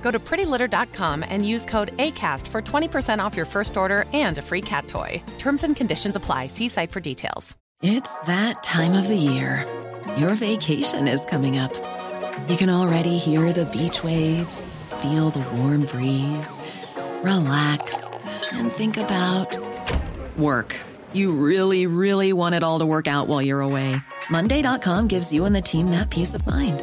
Go to prettylitter.com and use code ACAST for 20% off your first order and a free cat toy. Terms and conditions apply. See site for details. It's that time of the year. Your vacation is coming up. You can already hear the beach waves, feel the warm breeze, relax, and think about work. You really, really want it all to work out while you're away. Monday.com gives you and the team that peace of mind.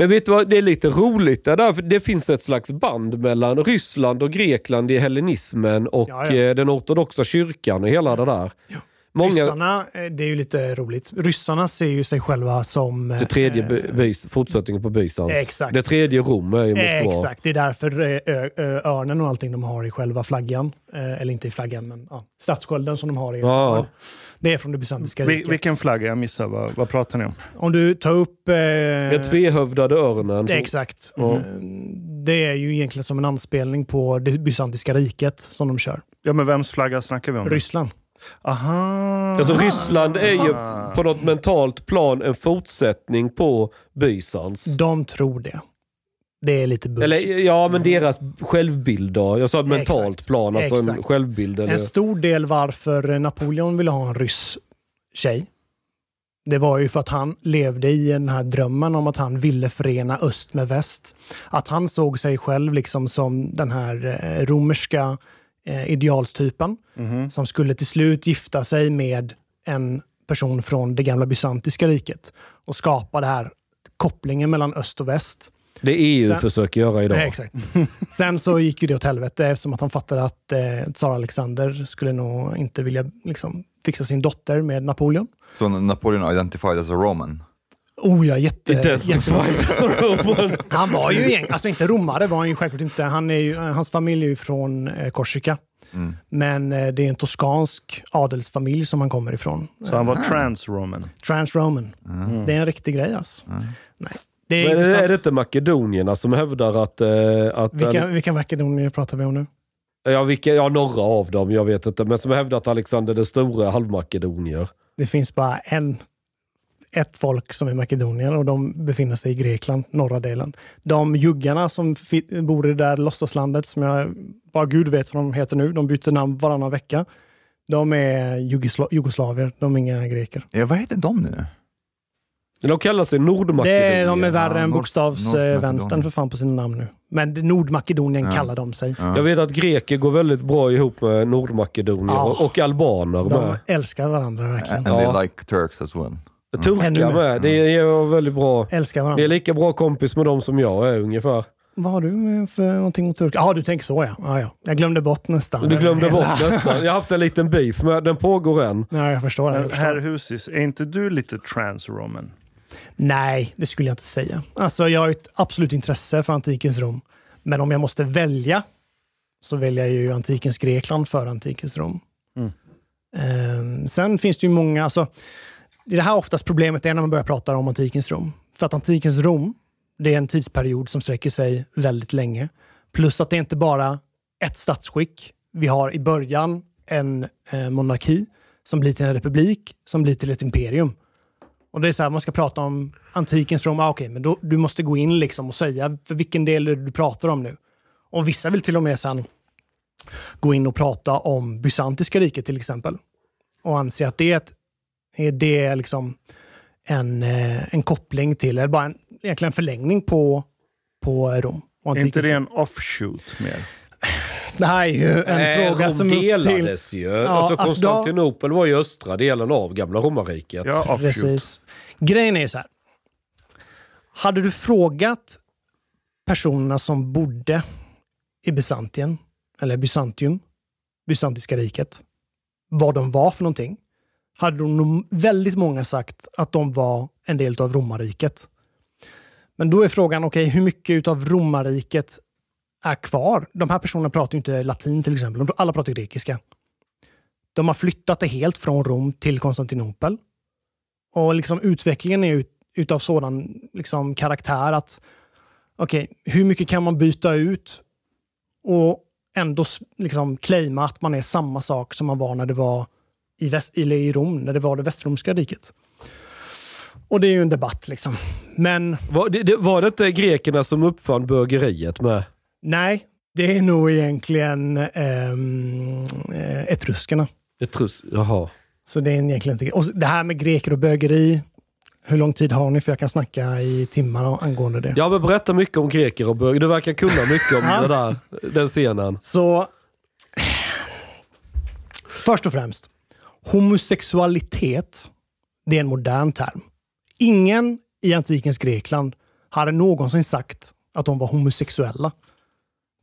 Men vet du vad, det är lite roligt det där, för det finns ett slags band mellan Ryssland och Grekland i hellenismen och Ja, ja. eh, den ortodoxa kyrkan och hela det där. Många, Ryssarna, eh, det är ju lite roligt. Ryssarna ser ju sig själva som... det tredje eh, by, bys, fortsättningen på Bysans. Exakt. Det tredje Rom är i Moskva. Eh, Exakt, det är därför eh, ö, ö, örnen och allting de har i själva flaggan, eller inte i flaggan, men ja, statsskölden som de har i Ja. örn, det är från det bysantiska Vil- riket. vilken flagga? Jag missar. Vad, vad pratar ni om? Om du tar upp... Eh, Den tvehövdade örnen. det, exakt. Ja. Eh, Det är ju egentligen som en anspelning på det bysantiska riket som de kör. Ja, men vems flagga snackar vi om? Ryssland. Aha! Alltså Ryssland är ju på något mentalt plan en fortsättning på Bysans. De tror det. Det är lite bullshit. Eller ja, men deras självbild då. Jag sa mentalt Exakt. plan, alltså en Exakt. självbild. Eller... En stor del varför Napoleon ville ha en ryss tjej, det var ju för att han levde i den här drömmen om att han ville förena öst med väst. Att han såg sig själv liksom som den här eh, romerska eh, idealstypen som skulle till slut gifta sig med en person från det gamla bysantiska riket och skapa det här kopplingen mellan öst och väst. Det EU Sen- försöker göra idag. Nej, exakt. Sen så gick ju det åt helvete eftersom att han fattade att eh, tsar Alexander skulle nog inte vilja liksom, fixa sin dotter med Napoleon. So Napoleon identified as a Roman. Oh ja, jätte. Han var ju egentligen, alltså inte romare var han ju självklart inte. Han är ju, hans familj är ju från eh, Korsika. Mm. Men eh, det är en toskansk adelsfamilj som han kommer ifrån. Så han var trans-roman. Transroman. Det är en riktig grej alltså. Nej. Det är Men är det inte makedonierna som hävdar att... Eh, att Vilka, vilka makedonier pratar vi om nu? ja, vilka, ja, några av dem, jag vet inte. Men som hävdar att Alexander den store är halvmakedonier. Det finns bara en, ett folk som är makedonier och de befinner sig i Grekland, norra delen. De juggarna som bor i det där låtsaslandet, som jag bara gud vet vad de heter nu, de byter namn varannan vecka. De är jugosla- jugoslavier, de är inga greker. Ja, vad heter de nu? De kallar sig Det, Nordmakedonier. de är värre Ja, än bokstavsvänstern Nordmakedonien. för fan på sina namn nu. Men Nordmakedonien Ja. kallar de sig. Ja. Jag vet att greker går väldigt bra ihop med nordmakedonier Ja. och, albaner De med. älskar varandra verkligen. And they like Turks as well. Ännu Turkar med. Det är väldigt bra. Älskar Det varandra. är lika bra kompis med dem som jag är ungefär. Vad har du med för någonting mot turkar? Ja, du tänker så ja. ja, ja. Jag glömde bort nästan. Du glömde Hela- bort nästan. Jag har haft en liten beef, men den pågår än. Ja, jag förstår. Men herr Husis, är inte du lite trans-roman? Nej, det skulle jag inte säga. Alltså, jag har ett absolut intresse för antikens Rom. Men om jag måste välja så väljer jag ju antikens Grekland för antikens Rom. Mm. Ehm, sen finns det ju många, alltså, det är det här oftast problemet är när man börjar prata om antikens Rom. För att antikens Rom, det är en tidsperiod som sträcker sig väldigt länge. Plus att det är inte bara ett statsskick. Vi har i början en eh, monarki som blir till en republik, som blir till ett imperium. Och det är så här, man ska prata om antikens Rom, ah, okej, men då, du måste gå in liksom och säga för vilken del är det du pratar om nu. Och vissa vill till och med sen gå in och prata om bysantiska riket till exempel. Och anse att det är, ett, är det liksom en, eh, en koppling till, eller bara en, egentligen en förlängning på, på Rom. Är inte det en offshoot mer? Det här är ju en Nej, fråga Rom som upp till... delades ju. alltså alltså då- Konstantinopel var ju östra delen av gamla romarriket. Ja, offshoot. Precis. Grejen är ju så här. Hade du frågat personerna som bodde i Byzantien, eller Byzantium, Bysantiska riket, vad de var för någonting, hade de nog väldigt många sagt att de var en del av romarriket. Men då är frågan, okej, hur mycket av romarriket är kvar? De här personerna pratar ju inte latin till exempel, alla pratar grekiska. De har flyttat det helt från Rom till Konstantinopel. Och liksom utvecklingen är ut, utav sådan liksom karaktär att okej, hur mycket kan man byta ut och ändå liksom claima att man är samma sak som man var när det var i, väst, eller i Rom, när det var det västromska riket. Och det är ju en debatt liksom. Men Var det, det, var det inte grekerna som uppfann bögeriet med? nej, det är nog egentligen ehm, eh, etruskerna. Etrus, jaha. Så det är egentligen inte... Och det här med greker och bögeri, hur lång tid har ni? För jag kan snacka i timmar angående det. Ja, men berätta mycket om greker och böger. Du verkar kunna mycket om Ja. det där, den scenen. Så... Först och främst, homosexualitet, det är en modern term. Ingen i antikens Grekland hade någonsin sagt att de var homosexuella.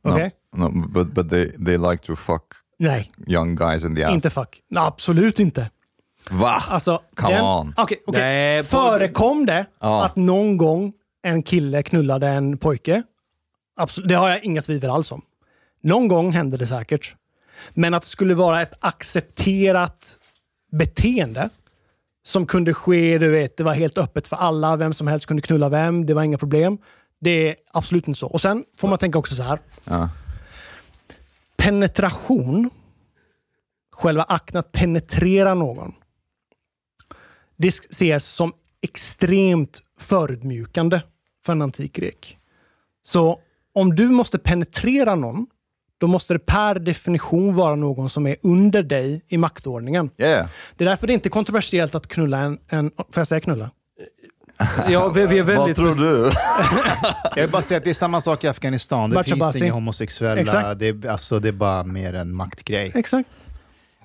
Okej? No, but but they they like to fuck Nej, young guys in the ass. inte fuck. Nej, absolut inte. Va? Alltså, Come on. Okej, okej. Nej, Förekom det Ja. att någon gång en kille knullade en pojke? Absolut, det har jag inga tvivel alls om. Någon gång hände det säkert. Men att det skulle vara ett accepterat beteende som kunde ske, du vet, det var helt öppet för alla, vem som helst kunde knulla vem, det var inga problem. Det är absolut inte så. Och sen får man tänka också så här. Ja. Penetration, själva akten att penetrera någon, det ses som extremt förödmjukande för en antik grek. Så om du måste penetrera någon, då måste det per definition vara någon som är under dig i maktordningen. Yeah. Det är därför det inte är kontroversiellt att knulla en... en får jag säga knulla? Ja, vi, vi är Vad väldigt... tror du? Jag vill bara säga att det är samma sak i Afghanistan. Det Bachabasi. finns inga homosexuella. Exakt. Det är, alltså, det är bara mer en maktgrej. Exakt.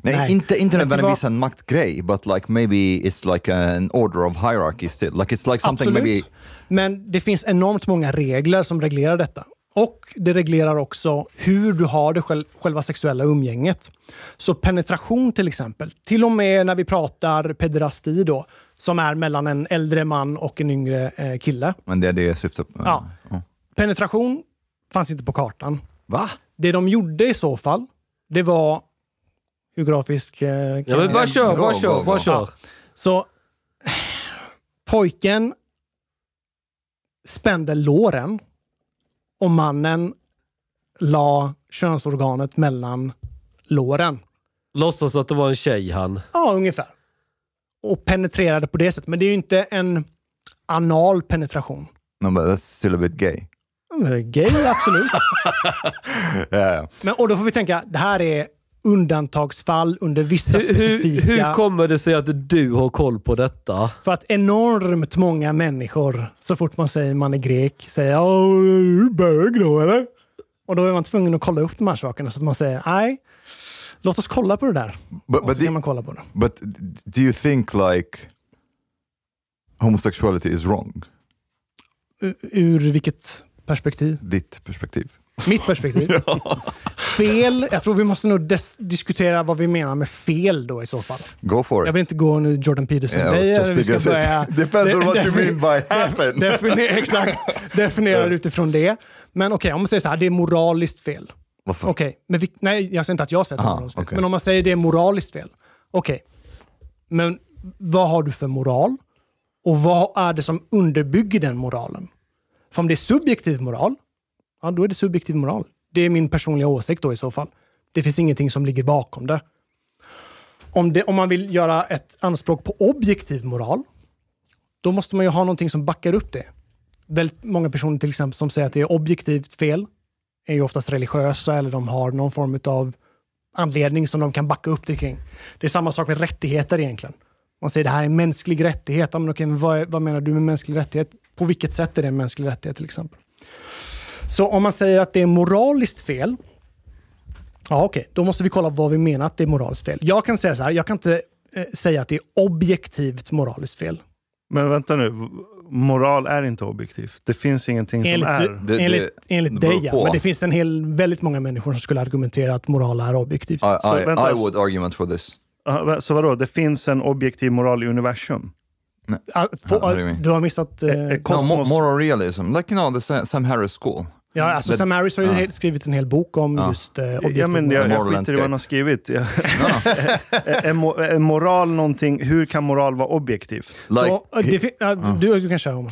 Nej, Nej. inte, inte nödvändigtvis vad? en maktgrej, but like maybe it's like an order of hierarchy still. Like it's like something Absolut. maybe... Men det finns enormt många regler som reglerar detta. Och det reglerar också hur du har det själv, själva sexuella umgänget. Så penetration till exempel, till och med när vi pratar pederasti då, som är mellan en äldre man och en yngre eh, kille. Men det är det jag syftar på. Ja. Penetration fanns inte på kartan. Va? Det de gjorde i så fall, det var... Hur grafisk eh, kan Ja, men bara kör, bara kör, bara kör. Så pojken spände låren och mannen la könsorganet mellan låren. Låtsas att det var en tjej han. Ja, ungefär. Och penetrerade på det sättet. Men det är ju inte en anal penetration. No, but that's still a bit gay. Gay, absolut. Yeah. Men, och då får vi tänka, det här är undantagsfall under vissa Hur, hur, specifika... hur kommer det sig att du har koll på detta? För att enormt många människor, så fort man säger man är grek, säger Åh, är du bög då eller? Och då är man tvungen att kolla upp de här sakerna så att man säger nej, låt oss kolla på det där. But, Och but, så the- kan man kolla på det. but do you think like homosexuality is wrong? U- Ur vilket perspektiv? Ditt perspektiv. Mitt perspektiv? Fel. Jag tror vi måste nog diskutera vad vi menar med fel då i så fall. Go for it. Jag vill inte gå nu Jordan Peterson. Yeah, Nej, vi ska börja... Depends on what you defini- mean by happen. Definiera, exakt. Definiera utifrån det. Men okej, om man säger så här, det är moraliskt fel. Varför? Okej, men vi, nej, jag säger inte att jag säger att det är moraliskt fel. okej. Men om man säger det är moraliskt fel. Okej, men vad har du för moral? Och vad är det som underbygger den moralen? För om det är subjektiv moral, ja då är det subjektiv moral. Det är min personliga åsikt då i så fall. Det finns ingenting som ligger bakom det. Om, det, om man vill göra ett anspråk på objektiv moral, då måste man ju ha någonting som backar upp det. Väldigt många personer till exempel som säger att det är objektivt fel är ju oftast religiösa eller de har någon form av anledning som de kan backa upp det kring. Det är samma sak med rättigheter egentligen. Man säger det här är en mänsklig rättighet. Ja, men okej, men vad, är- vad menar du med mänsklig rättighet? På vilket sätt är det en mänsklig rättighet till exempel? Så om man säger att det är moraliskt fel, ja okej, då måste vi kolla vad vi menar att det är moraliskt fel. Jag kan säga så här, jag kan inte eh, säga att det är objektivt moraliskt fel. Men vänta nu, moral är inte objektivt. Det finns ingenting Enligt, som är. Det- det- enligt, enligt dig, ja. Men det finns en hel, väldigt många människor som skulle argumentera att moral är objektivt. I, Så I, vänta. I would argument for this. Så vadå, det finns en objektiv moral i universum? What do you mean? du har missat... Eh, No, moral realism, like you know the Sa- Sam Harris school. Ja, alltså det- Sam Harris har ju ja. helt- skrivit en hel bok om Ja. just eh, Ja, objektiv men jag, jag skiter i vad han har skrivit. Jag- är, är, mo- är moral någonting, hur kan moral vara objektivt? Like, Så, eh, det, fin- ja, du, du kan köra om.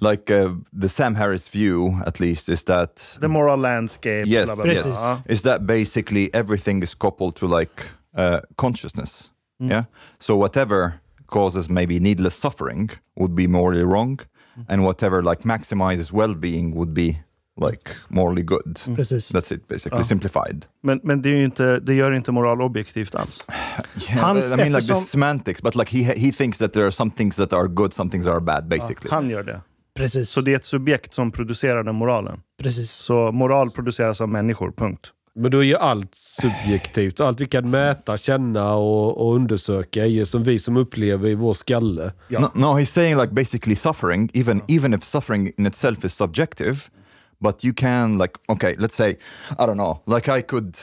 like uh, the Sam Harris view, at least, is that The moral landscape. Yes, bla, bla, bla. Precis. Ja. is that basically everything is coupled to like uh, consciousness. Mm. Yeah. So whatever causes maybe needless suffering would be morally wrong, Mm. And whatever like maximizes well-being would be like morally good. Mm. Precis. That's it, basically simplified. Men, men det, är ju inte, det gör inte moral objektivt alls. Yeah, Hans- I mean like the semantics, but like he he thinks that there are some things that are good, some things are bad, basically. Han gör det. Precis. Så det är ett subjekt som producerar den moralen. Precis. Så moral produceras av människor, punkt. Men då är ju allt subjektivt. Allt vi kan mäta, känna och, och undersöka är ju som vi som upplever i vår skalle. Ja. No, no, he's saying like basically suffering, even even if suffering in itself is subjective, but you can like okay, let's say I don't know, like I could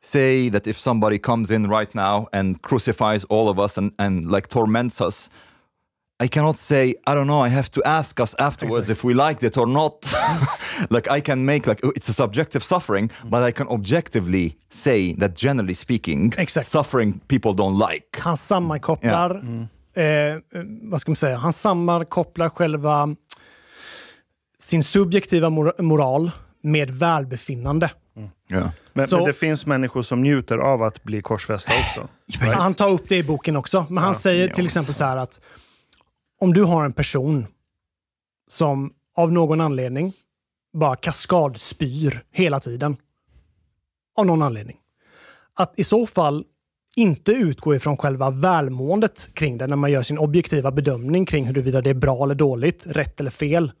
say that if somebody comes in right now and crucifies all of us and and like torments us. I cannot say, I don't know, I have to ask us afterwards if we liked it or not. like I can make like it's a subjective suffering, but I can objectively say that generally speaking, Exakt. suffering people don't like. Han sammankopplar, eh, eh, vad ska man säga, han sammankopplar själva sin subjektiva mor- moral med välbefinnande. Yeah. Men, Så- men det finns människor som njuter av att bli korsfästa också. Han tar upp det i boken också, men han säger till exempel så här att om du har en person som av någon anledning bara kaskadspyr hela tiden. Av någon anledning. Att i så fall inte utgå ifrån själva välmåendet kring det när man gör sin objektiva bedömning kring huruvida det är bra eller dåligt, rätt eller fel.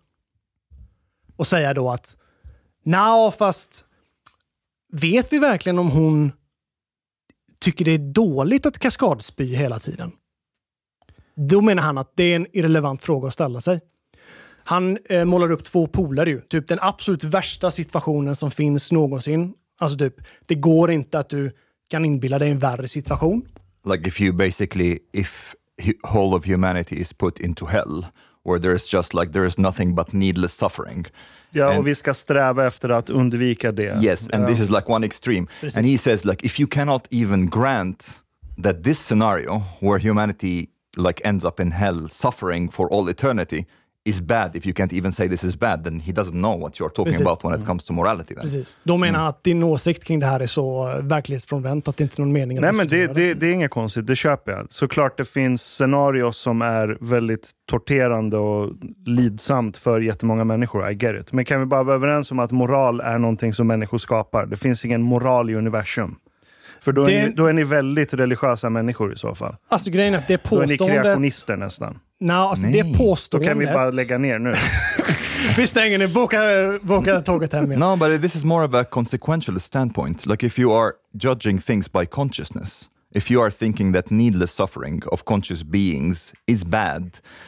Och säga då att Nja, fast vet vi verkligen om hon tycker det är dåligt att kaskadspy hela tiden? Då menar han att det är en irrelevant fråga att ställa sig. Han eh, målar upp två poler ju. Typ den absolut värsta situationen som finns någonsin. Alltså typ, det går inte att du kan inbilla dig en värre situation. like if you basically if whole of humanity is put into hell where there's just like there is nothing but needless suffering Ja, And- och vi ska sträva efter att undvika det. yes and ja. this is like one extreme and he says like if you cannot even grant that this scenario where humanity like ends up in hell suffering for all eternity is bad if you can't even say this is bad then he doesn't know what you're talking Precis. about when it comes to morality then. Precis. Då menar han att din åsikt kring det här är så eh, verklighetsfrånvänt att det inte är någon mening att Nej, men det, diskutera det, det är inget konstigt, det köper jag. Såklart det finns scenarios som är väldigt torterande och lidsamt för jättemånga människor. I get it. Men kan vi bara vara överens om att moral är någonting som människor skapar? Det finns ingen moral i universum. För då är, Det- ni, då är ni väldigt religiösa människor i så fall. Alltså grejen är att det Då är ni påståendet... kreationister nästan. Nej, alltså Nej. det Då påståendet... kan vi bara lägga ner nu. Vi stänger nu. Boka, boka tåget hem igen. No, but this is more of a consequential standpoint. Like if you are judging things by consciousness, if you are thinking that needless suffering of conscious beings is bad,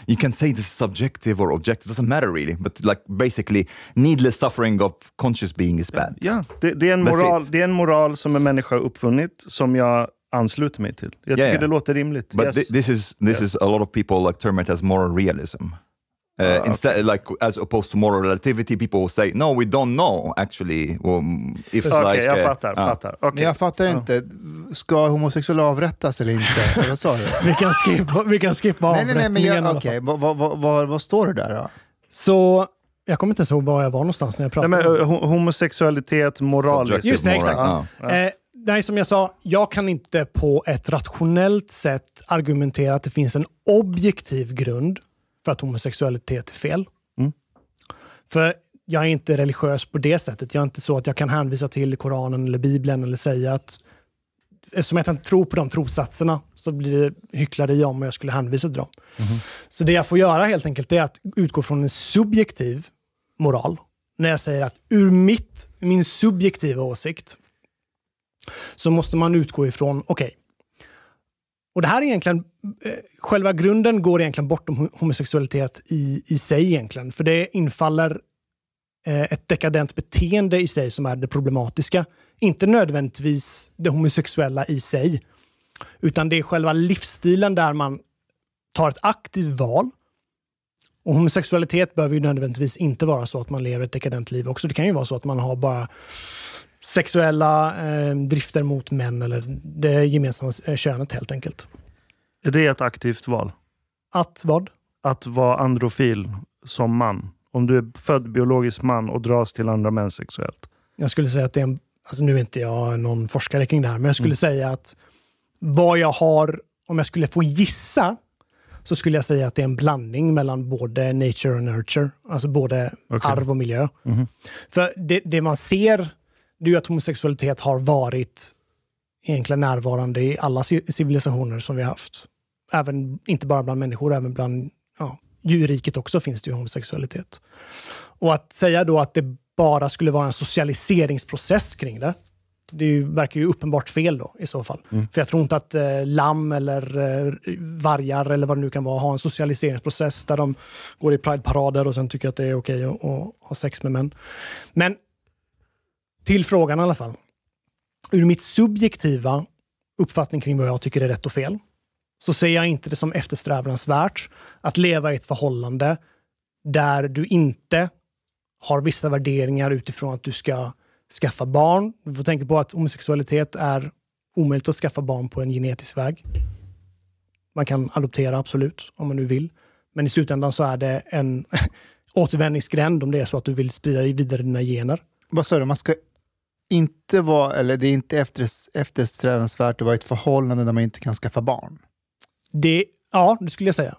you can say this is subjective or objective, it doesn't matter really. But like basically, needless suffering of conscious being is bad. Ja, det, det, är en moral, det är en moral som en människa har uppfunnit, som jag ansluter mig till. Jag tycker Yeah, yeah. det låter rimligt. But Yes. thi- this is this Yes. is a lot of people like term it as moral realism. Uh, Ah, instead, like as opposed to moral relativity, people will say, "No, we don't know actually." Um, if Okej, like, jag uh, fattar. uh, fattar. Okej. Men jag fattar inte. Ska homosexuella avrättas eller inte? Vad sa du? Vi kan skippa, vi kan skippa nej, nej, nej, men jag, fall. Vad, vad, vad, vad, vad står det där då? Så, jag kommer inte ens ihåg var jag var någonstans när jag Nej, pratade. men, om det. eh, ho- homosexualitet, moraliskt. Subjective Just det, moral, exakt. ja. Eh, nej, som jag sa, jag kan inte på ett rationellt sätt argumentera att det finns en objektiv grund för att homosexualitet är fel. Mm. För jag är inte religiös på det sättet. Jag är inte så att jag kan hänvisa till Koranen eller Bibeln eller säga att eftersom jag inte tror på de trossatserna så blir det hyckleri om jag skulle hänvisa till dem. Så det jag får göra helt enkelt är att utgå från en subjektiv moral. När jag säger att ur mitt, min subjektiva åsikt så måste man utgå ifrån, okej, och det här är egentligen, eh, själva grunden går egentligen bortom homosexualitet i, i sig egentligen. För det infaller eh, ett dekadent beteende i sig som är det problematiska. Inte nödvändigtvis det homosexuella i sig, utan det är själva livsstilen där man tar ett aktivt val. Och homosexualitet behöver ju nödvändigtvis inte vara så att man lever ett dekadent liv också. Det kan ju vara så att man har bara sexuella eh, drifter mot män eller det gemensamma eh, könet helt enkelt. Är det ett aktivt val? Att vad? Att vara androfil som man? Om du är född biologisk man och dras till andra män sexuellt? Jag skulle säga att det är en, alltså nu är inte jag någon forskare kring det här, men jag skulle säga att vad jag har, om jag skulle få gissa, så skulle jag säga att det är en blandning mellan både nature och nurture, alltså både Okej. arv och miljö. Mhm. För det, det man ser, det är ju att homosexualitet har varit egentligen närvarande i alla ci- civilisationer som vi har haft. Även, inte bara bland människor, även bland ja, djurriket också finns det ju homosexualitet. Och att säga då att det bara skulle vara en socialiseringsprocess kring det, det ju, verkar ju uppenbart fel då i så fall. För jag tror inte att eh, lamm eller eh, vargar eller vad det nu kan vara har en socialiseringsprocess där de går i prideparader och sen tycker att det är okej att, att ha sex med män. Men till frågan i alla fall. Ur mitt subjektiva uppfattning kring vad jag tycker är rätt och fel så ser jag inte det som eftersträvansvärt att leva i ett förhållande där du inte har vissa värderingar utifrån att du ska skaffa barn. Du får tänka på att homosexualitet är omöjligt att skaffa barn på en genetisk väg. Man kan adoptera, absolut, om man nu vill. Men i slutändan så är det en återvändningsgränd om det är så att du vill sprida vidare dina gener. Vad sa du, man ska inte vara, eller det är inte efter, eftersträvansvärt att vara i ett förhållande där man inte kan skaffa barn? Det, ja, det skulle jag säga.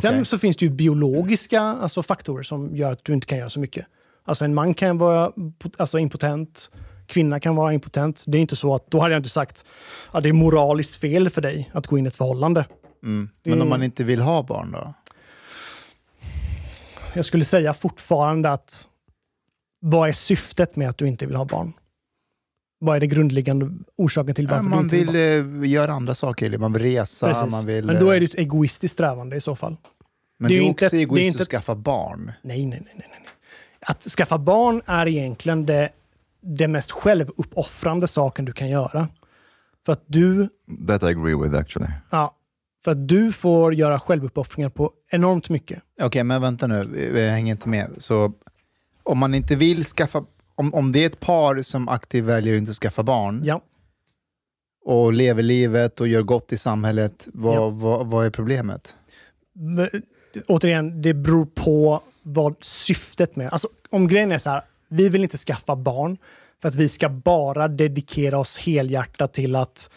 Sen Okej. så finns det ju biologiska alltså faktorer som gör att du inte kan göra så mycket. Alltså en man kan vara alltså impotent, kvinna kan vara impotent. Det är inte så att, då hade jag inte sagt att det är moraliskt fel för dig att gå in i ett förhållande. Mm. Men om man inte vill ha barn då? Jag skulle säga fortfarande att vad är syftet med att du inte vill ha barn? Vad är det grundläggande orsaken till varför du man inte vill, vill ha barn? eh, göra andra saker, man vill resa, Precis. man vill... Men då är eh, det ett egoistiskt strävande i så fall. men det det är är ju också inte ett- det är egoistiskt inte att skaffa barn. Nej, nej, nej, nej. nej. Att skaffa barn är egentligen det, det mest självuppoffrande saken du kan göra. För att du, That I agree with actually. ja, för att du får göra självuppoffringar på enormt mycket. Okej, men vänta nu, jag hänger inte med. Så om man inte vill skaffa... Om, om det är ett par som aktivt väljer att inte skaffa barn Ja. och lever livet och gör gott i samhället, vad, Ja. vad, vad är problemet? Men, Återigen, det beror på vad syftet med... Alltså, om grejen är så här, vi vill inte skaffa barn för att vi ska bara dedikera oss helhjärtat till att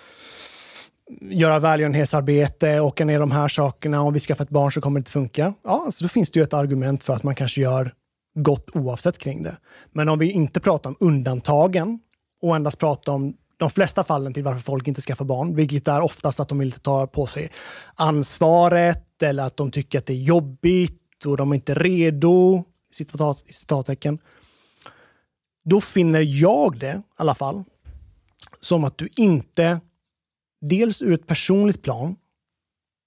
göra välgörenhetsarbete, åka ner de här sakerna. Om vi skaffar ett barn så kommer det inte funka. Ja, alltså då finns det ju ett argument för att man kanske gör gott oavsett kring det. Men om vi inte pratar om undantagen och endast pratar om de flesta fallen till varför folk inte skaffar barn, vilket är oftast att de vill inte ta på sig ansvaret eller att de tycker att det är jobbigt och de är inte redo, citat, citattecken. Då finner jag det i alla fall som att du inte, dels ur ett personligt plan,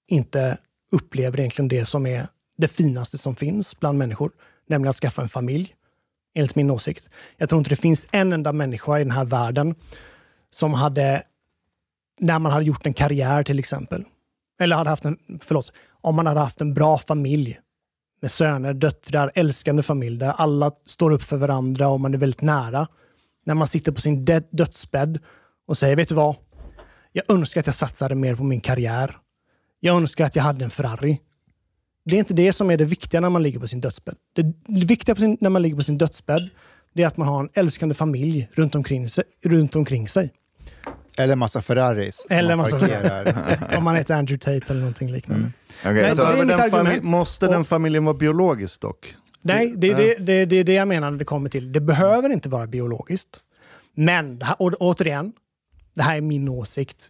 inte upplever egentligen det som är det finaste som finns bland människor, nämligen att skaffa en familj, enligt min åsikt. Jag tror inte det finns en enda människa i den här världen som hade, när man hade gjort en karriär till exempel, eller hade haft en, förlåt, om man hade haft en bra familj med söner, döttrar, älskande familj där alla står upp för varandra och man är väldigt nära. När man sitter på sin dödsbädd och säger, vet du vad? Jag önskar att jag satsade mer på min karriär. Jag önskar att jag hade en Ferrari. Det är inte det som är det viktiga när man ligger på sin dödsbädd. Det viktiga på sin, när man ligger på sin dödsbädd, det är att man har en älskande familj runt omkring sig. Runt omkring sig. Eller massa Ferraris. Eller massa. Om man heter Andrew Tate eller någonting liknande. Okay, Men så- det är Men mitt den argument. fami- måste den familjen vara biologisk dock? Nej, det är det, det, det, det jag menar när det kommer till. Det behöver inte vara biologiskt. Men, här, och, återigen, det här är min åsikt.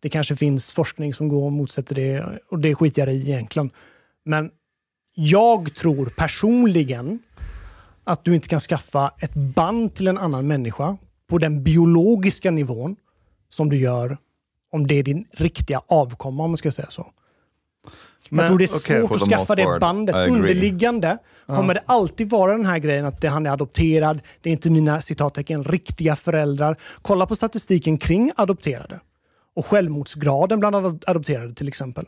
Det kanske finns forskning som går och motsätter det och det skiter jag i egentligen. Men jag tror personligen att du inte kan skaffa ett band till en annan människa på den biologiska nivån som du gör om det är din riktiga avkomma, om man ska säga så. Men, jag tror det är okej, svårt att skaffa det bandet. Underliggande kommer det alltid vara den här grejen att det, han är adopterad. Det är inte mina citattecken riktiga föräldrar. Kolla på statistiken kring adopterade. Och självmordsgraden bland adop- adopterade till exempel.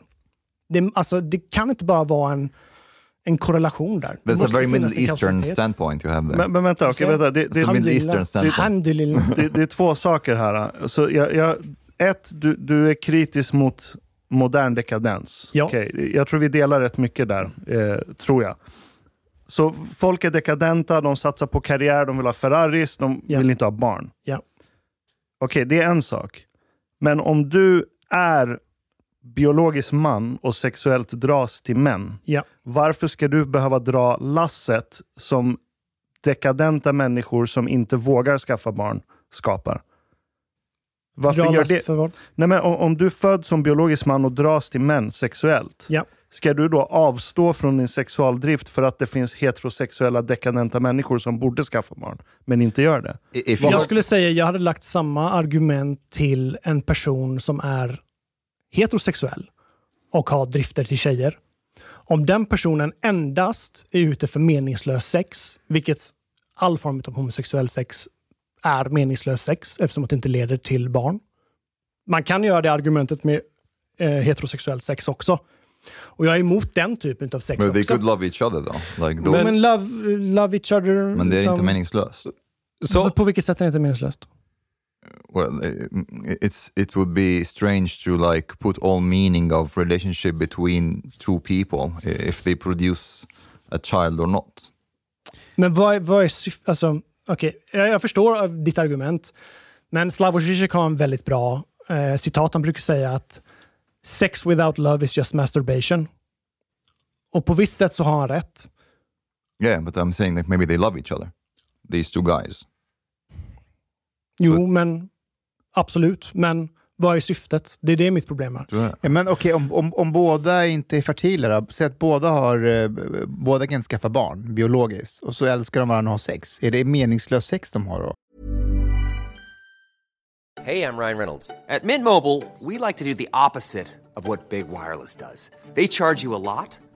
Det, alltså, det kan inte bara vara en, en korrelation där. Det that's a very Middle Eastern standpoint you have there. Men, men vänta, okej, vänta. Det, det, Som Middle Eastern standpoint. Alhamdulillah. det, det är två saker här. Så jag, jag, ett, du, du är kritisk mot modern dekadens. Ja. Okej, jag tror vi delar rätt mycket där, eh, tror jag. Så folk är dekadenta, de satsar på karriär, de vill ha Ferraris, de Ja. vill inte ha barn. Ja. Okej, det är en sak. Men om du är biologisk man och sexuellt dras till män, Ja. varför ska du behöva dra lasset som dekadenta människor som inte vågar skaffa barn skapar? Varför Dra gör det? för vad? Nej, men om, om du föds som biologisk man och dras till män sexuellt, Ja. ska du då avstå från din sexualdrift för att det finns heterosexuella dekadenta människor som borde skaffa barn, men inte gör det? If Jag skulle säga jag hade lagt samma argument till en person som är heterosexuell och har drifter till tjejer. Om den personen endast är ute för meningslös sex, vilket all form av homosexuell sex är meningslös sex eftersom att det inte leder till barn. Man kan göra det argumentet med eh, heterosexuell sex också. Och jag är emot den typen av sex but they också. could love each other though. Like men, those, men love, love each other. men det är inte som- meningslöst. Så, På vilket sätt är det inte meningslöst? Well, i- it's it would be strange to like put all meaning of relationship between two people i- if they produce a child or not. Men vad är, vad är syftet? Alltså, okej, jag, jag förstår ditt argument. Men Slavoj Žižek har en väldigt bra eh, citat. Han brukar säga att sex without love is just masturbation. Och på visst sätt så har han rätt. Yeah, but I'm saying that maybe they love each other. These two guys. Jo, Så- men absolut. Men vad är syftet? Det är det mitt problem är. Ja, men okej, om, om, om båda inte är fertila då? Säg att båda, har, eh, båda kan skaffa barn biologiskt och så älskar de varandra och har sex. Är det meningslös sex de har då? Hey, I'm Ryan Reynolds. At Mint Mobile, we like to do the opposite of what Big Wireless does. They charge you a lot,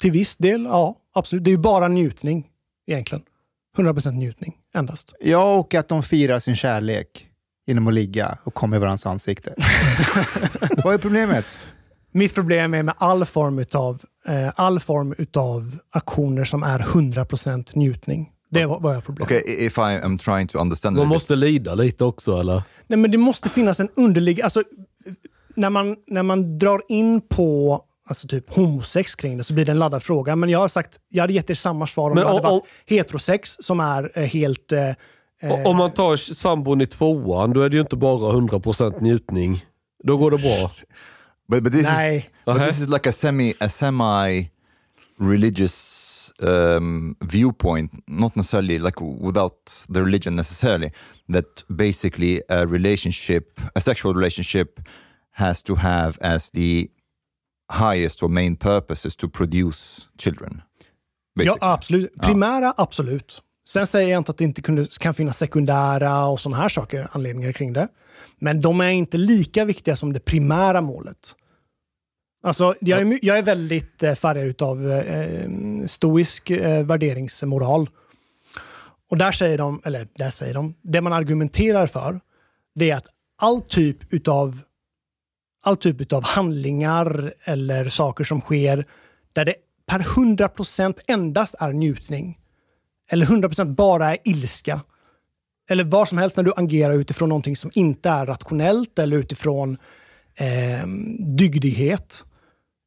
Till viss del, ja, absolut. Det är ju bara njutning egentligen. 100% njutning endast. Ja, och att de firar sin kärlek genom att ligga och komma i varandras ansikte. Vad är problemet? Mitt problem är med all form utav, eh, all form utav aktioner som är 100% njutning. Det var, var jag problem. Okay, if I am trying to understand man måste lida lite också eller? Nej, men det måste finnas en underlig... Alltså, när, man, när man drar in på alltså typ homosex kring det så blir det en laddad fråga. Men jag har sagt, jag hade gett er samma svar om Men det hade om- varit heterosex som är eh, helt... Eh, Om man tar sambon i tvåan, då är det ju inte bara 100% njutning. Då går det bra. but, but this Nej. is but Okay. this is like a semi a semi religious um, viewpoint, not necessarily like without the religion necessarily. That basically a relationship, a sexual relationship, has to have as the highest or main purpose is to produce children. Ja, basically. absolut. Primära, absolut. Sen säger jag inte att det inte kunde, kan finnas sekundära och sådana här saker, anledningar kring det. Men de är inte lika viktiga som det primära målet. Alltså, jag är, jag är väldigt eh, färgad av eh, stoisk eh, värderingsmoral. Och där säger de, eller där säger de, det man argumenterar för, det är att all typ utav all typ utav handlingar eller saker som sker där det per 100% endast är njutning, eller 100% bara är ilska, eller vad som helst när du agerar utifrån någonting som inte är rationellt eller utifrån eh, dygdighet,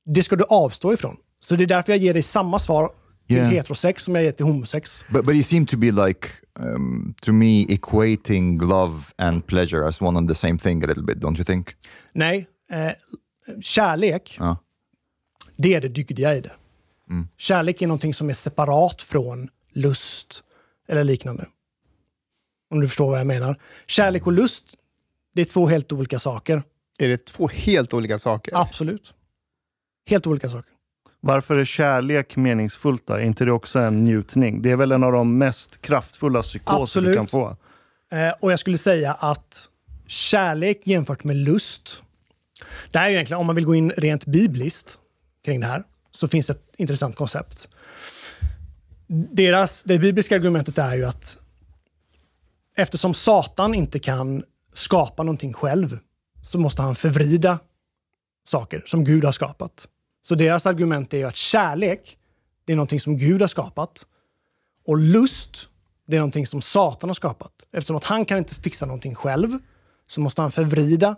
det ska du avstå ifrån. Så det är därför jag ger dig samma svar till Yeah. heterosex som jag ger till homosex. But but you seem to be like um, to me equating love and pleasure as one and the same thing a little bit, don't you think? Nej, eh, kärlek, Ja. det är det dygdiga i det. Mm. Kärlek är någonting som är separat från lust eller liknande. Om du förstår vad jag menar. Kärlek och lust, det är två helt olika saker. Är det två helt olika saker? Absolut. Helt olika saker. Varför är kärlek meningsfullt då? Är inte det också en njutning? Det är väl en av de mest kraftfulla psykoser Absolut. du kan få? Eh, och jag skulle säga att kärlek jämfört med lust. Det här är ju egentligen, om man vill gå in rent bibliskt kring det här, så finns det ett intressant koncept. Deras, det bibliska argumentet är ju att eftersom Satan inte kan skapa någonting själv, så måste han förvrida saker som Gud har skapat. Så deras argument är ju att kärlek, det är någonting som Gud har skapat. Och lust, det är någonting som Satan har skapat. Eftersom att han kan inte fixa någonting själv, så måste han förvrida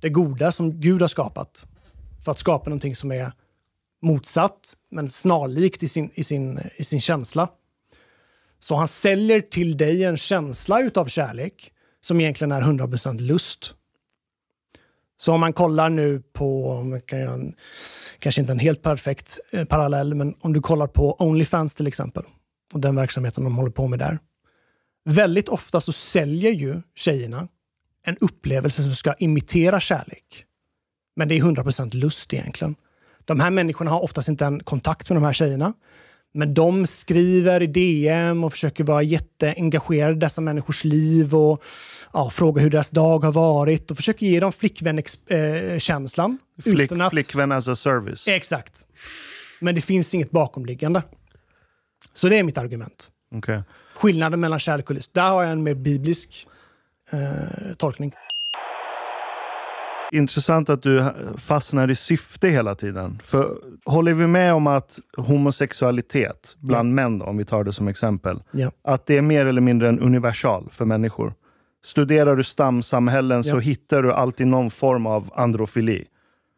det goda som Gud har skapat för att skapa någonting som är motsatt, men snarlikt i sin, i sin, i sin känsla. Så han säljer till dig en känsla utav kärlek som egentligen är 100% lust. Så om man kollar nu på, kan jag, kanske inte en helt perfekt eh, parallell, men om du kollar på Onlyfans till exempel och den verksamheten de håller på med där. Väldigt ofta så säljer ju tjejerna en upplevelse som ska imitera kärlek. Men det är 100% lust egentligen. De här människorna har oftast inte en kontakt med de här tjejerna. Men de skriver i DM och försöker vara jätteengagerade i dessa människors liv och ja, fråga hur deras dag har varit och försöker ge dem flickvän-känslan. Flick, Flickvän as a service. Exakt. Men det finns inget bakomliggande. Så det är mitt argument. Okej. Skillnaden mellan kärlek och lust. Där har jag en mer biblisk eh, tolkning. Intressant att du fastnar i syfte hela tiden. För håller vi med om att homosexualitet bland män, då, om vi tar det som exempel, Ja. att det är mer eller mindre en universal för människor? Studerar du stamsamhällen så Ja. hittar du alltid någon form av androfili.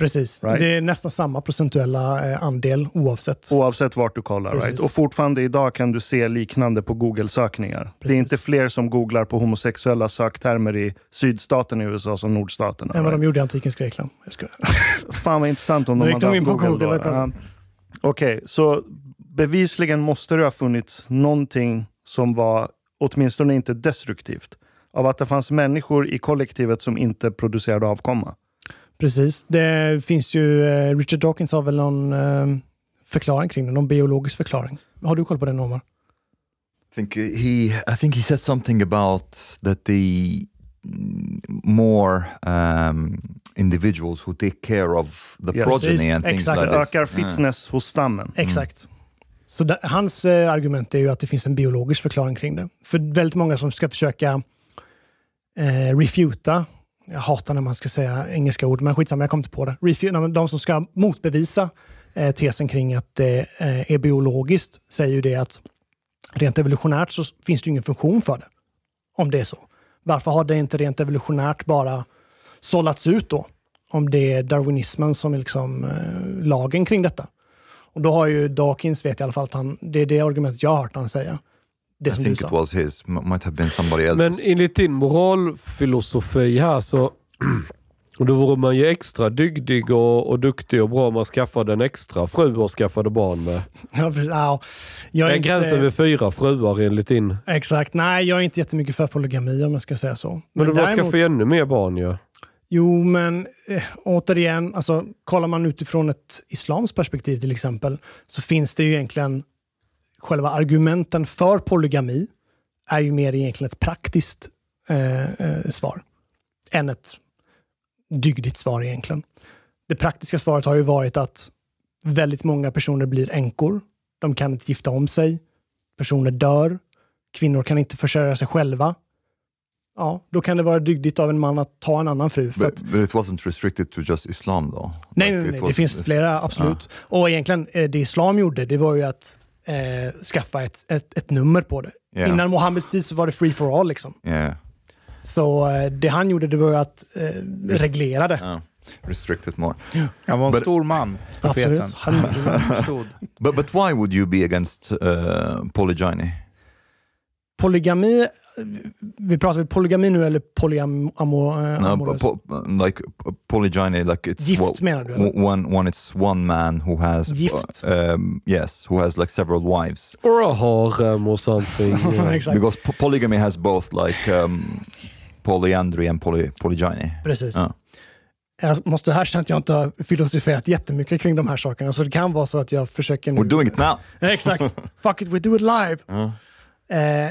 Precis. Right. Det är nästan samma procentuella eh, andel oavsett. Oavsett vart du kollar. Precis. Right? Och fortfarande idag kan du se liknande på Google-sökningar. Det är inte fler som googlar på homosexuella söktermer i sydstaten i USA som nordstaterna. Än vad right? de gjorde i antikens Grekland. Jag skojar. Fan vad intressant om de hade haft Google. Google. Ja. Okej, så bevisligen måste det ha funnits någonting som var åtminstone inte destruktivt. Av att det fanns människor i kollektivet som inte producerade avkomma. Precis. Det finns ju, eh, Richard Dawkins har väl någon eh, förklaring kring det, någon biologisk förklaring. Har du koll på den Omar? I think he I think he said something about that the mm, more um, individuals who take care of the Yes. progeny and things exakt. like this. ökar fitness hos stammen. Exakt. Så där, hans eh, argument är ju att det finns en biologisk förklaring kring det. För väldigt många som ska försöka eh, refuta, jag hatar när man ska säga engelska ord, men skitsamma, jag kom inte på det. Refuta, de som ska motbevisa eh, tesen kring att det eh, är biologiskt säger ju det att rent evolutionärt så finns det ju ingen funktion för det. Om det är så. Varför har det inte rent evolutionärt bara sållats ut då? Om det är darwinismen som är liksom eh, lagen kring detta. Och då har ju Dawkins, vet jag i alla fall, att han, det är det argumentet jag har hört han säga. Det I som du think it sa. was his, m- might have been somebody else. Men enligt din moralfilosofi här så och då vore man ju extra dygdig och, och duktig och bra om man skaffade en extra fru och skaffade barn med. Ja, precis. Ja, jag är är inte- gränsen vid fyra fruar enligt din... Exakt. Nej, jag är inte jättemycket för polygami om jag ska säga så. Men du bara däremot- skaffa ännu mer barn ju. Jo, men eh, återigen, alltså, kollar man utifrån ett islams perspektiv till exempel, så finns det ju egentligen själva argumenten för polygami är ju mer egentligen ett praktiskt eh, eh, svar än ett dygdigt svar egentligen. Det praktiska svaret har ju varit att väldigt många personer blir änkor. De kan inte gifta om sig. Personer dör. Kvinnor kan inte försörja sig själva. Ja, då kan det vara dygdigt av en man att ta en annan fru. But, att, but it wasn't restricted to just Islam though. nej, Like, nej, nej, det finns flera, absolut. Och egentligen, eh, det islam gjorde, det var ju att eh, skaffa ett, ett, ett nummer på det. Ja. Innan Mohammeds tid så var det free for all. Liksom. Yeah. Så eh, det han gjorde, det var att eh, reglera det. Yeah. Restricted more. Han var en But- stor man, profeten. Absolut. Han, Stod. But, but why would you be against uh, polygyny? Polygami, vi pratar polygami nu eller polyamorös? No, po- like uh, polygyny, like it's Gift well, menar du, eller? one, one it's one man who has Gift. uh, um, yes, who has like several wives. Or a harem or something. yeah. Exakt. Because po- polygamy has both like um, polyandry and poly- polygyny. Precis. Ja. Jag måste erkänna att jag inte har filosoferat jättemycket kring de här sakerna, så det kan vara så att jag försöker... Nu... We're doing it now. Exakt. Fuck it, we do it live. Ja. Eh,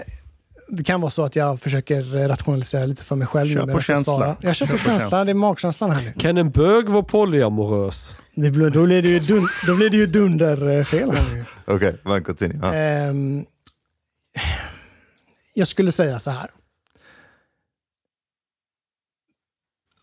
det kan vara så att jag försöker rationalisera lite för mig själv. Kör på känsla. svara. Jag kör på Kör på känsla. känsla. Det är magkänslan här nu. Kan en bög vara polyamorös? Det blir, då, blir det ju dun, då blir det ju dunderfel här nu. Okay, well, continue. Ah. Ehm, jag skulle säga så här.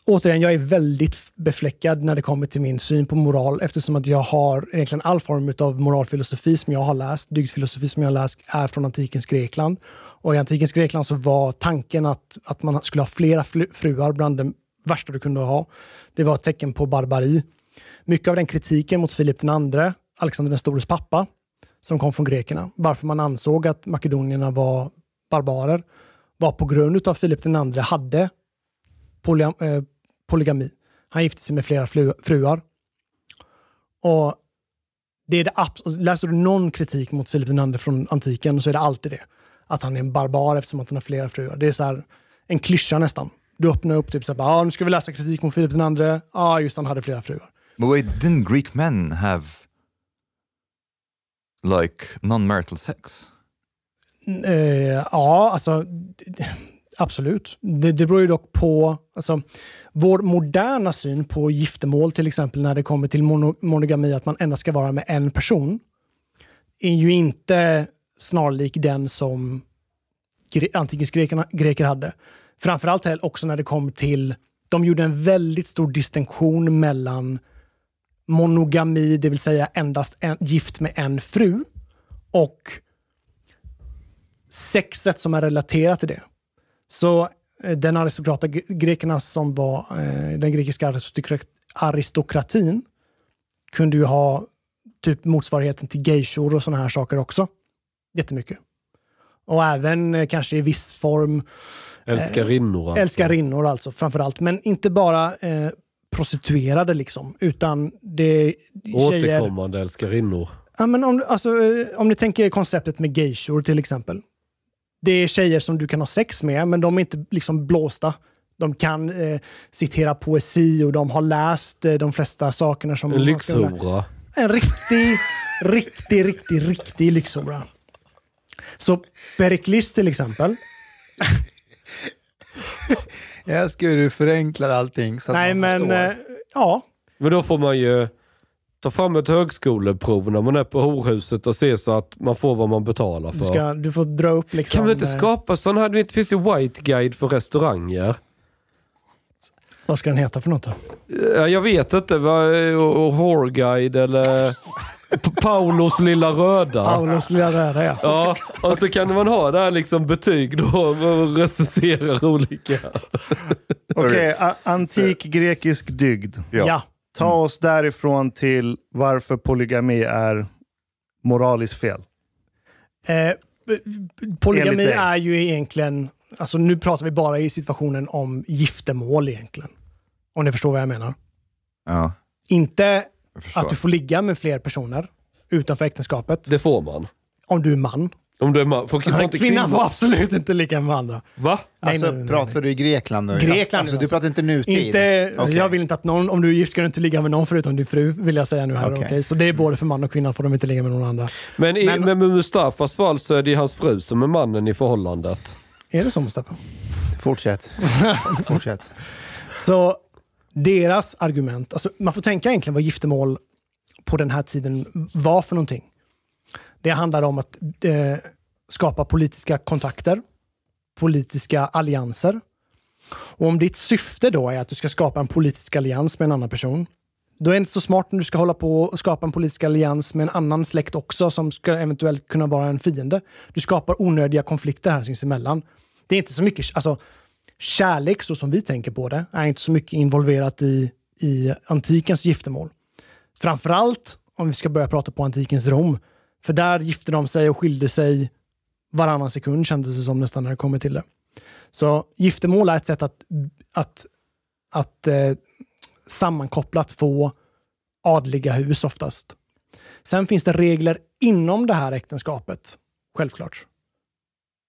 Återigen, jag är väldigt befläckad när det kommer till min syn på moral eftersom att jag har egentligen all form av moralfilosofi som jag har läst, dygdfilosofi som jag har läst, är från antikens Grekland. Och i antikens Grekland så var tanken att, att man skulle ha flera fruar bland det värsta du kunde ha. Det var ett tecken på barbari. Mycket av den kritiken mot Filip II, Alexander den stores pappa, som kom från grekerna, varför man ansåg att makedonierna var barbarer, var på grund av att Filip II hade poly, eh, polygami. Han gifte sig med flera flu, fruar. Och det är det Läser du någon kritik mot Filip II från antiken så är det alltid det. Att han är en barbar eftersom att han har flera fruar. Det är så här, en klyscha nästan. Du öppnar upp typ så här, ah, nu ska vi läsa kritik mot Filip II. Ja, ah, just han hade flera fruar. But wait, didn't Greek men have like non-marital sex? Eh, ja, alltså absolut. Det, det beror ju dock på alltså, vår moderna syn på giftermål, till exempel när det kommer till mono, monogami, att man endast ska vara med en person, är ju inte snarlik den som gre, antikens grekerna, greker hade. Framförallt också när det kom till, de gjorde en väldigt stor distinktion mellan monogami, det vill säga endast en, gift med en fru, och sexet som är relaterat till det. Så eh, den aristokrata grekerna som var eh, den grekiska aristokratin kunde ju ha typ motsvarigheten till geishor och sådana här saker också. Jättemycket. Och även eh, kanske i viss form Älskarinnor alltså. älskarinnor alltså framförallt. Men inte bara eh, prostituerade liksom, utan det är tjejer... Återkommande älskarinnor. Ja, men om, alltså, eh, om ni tänker konceptet med geishor till exempel. Det är tjejer som du kan ha sex med, men de är inte liksom blåsta. De kan eh, citera poesi och de har läst eh, de flesta sakerna som... En lyxhora. En riktig, riktig, riktig, riktig lyxhora. Så Periklis till exempel. Jag älskar hur du förenklar allting. Så att Nej, man men förstår. eh, ja. Men då får man ju ta fram ett högskoleprov när man är på horhuset och se så att man får vad man betalar för. Du, ska, du får dra upp liksom... kan man inte eh, skapa sån här, du vet, finns det White Guide för restauranger? Vad ska den heta för något då? Ja, jag vet inte, vad, och, och Whore Guide eller Paulos lilla röda. Paulus lilla röda ja. Ja, och så kan man ha där liksom betyg då och recensera olika. Okej, a- antik grekisk dygd. Ja. Ta oss därifrån till varför polygami är moraliskt fel. Eh, polygami är ju egentligen, alltså nu pratar vi bara i situationen om giftermål egentligen. Om ni förstår vad jag menar. Ja, Inte jag att du får ligga med fler personer utanför äktenskapet. Det får man. Om du är man. Om du är man. Får, får inte kvinnan kvinnor... får absolut inte ligga med andra. Va? Nej, Alltså, nej, nej, pratar du i Grekland nu? Grekland Alltså, du alltså. pratar inte nutid? Inte, Okej. Jag vill inte att någon, om du är gift ska du inte ligga med någon förutom din fru, vill jag säga nu här. Okej. okej? Så det är både för man och kvinna, får de inte ligga med någon andra. Men, i, Men- men med Mustafas fall så är det hans fru som är mannen i förhållandet. Är det så Mustafa? Fortsätt. Fortsätt. Så deras argument, alltså man får tänka egentligen vad giftermål på den här tiden var för någonting. Det handlar om att eh, skapa politiska kontakter, politiska allianser. Och om ditt syfte då är att du ska skapa en politisk allians med en annan person, då är det inte så smart när du ska hålla på och skapa en politisk allians med en annan släkt också som ska eventuellt kunna vara en fiende. Du skapar onödiga konflikter här sinsemellan. Det är inte så mycket, alltså kärlek så som vi tänker på det är inte så mycket involverat i, i antikens giftermål. Framförallt om vi ska börja prata på antikens Rom. För där gifte de sig och skilde sig varannan sekund kändes det som nästan när det kommer till det. Så giftermål är ett sätt att, att, att eh, sammankopplat få adliga hus oftast. Sen finns det regler inom det här äktenskapet, självklart.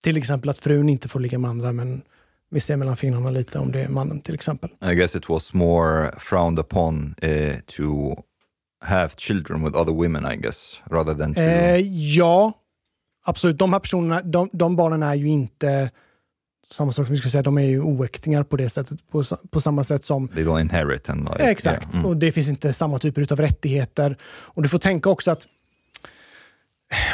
Till exempel att frun inte får ligga med andra, men vi ser mellan fingrarna lite om det är mannen till exempel. I guess it was more frowned upon uh, to have children with other women, I guess, rather than to... Eh, ja, absolut. De här personerna, de, de barnen är ju inte samma sak som vi skulle säga, de är ju oäktingar på det sättet, på, på samma sätt som They don't inherit and like... Exakt, yeah. Mm. och det finns inte samma typer av rättigheter. Och du får tänka också att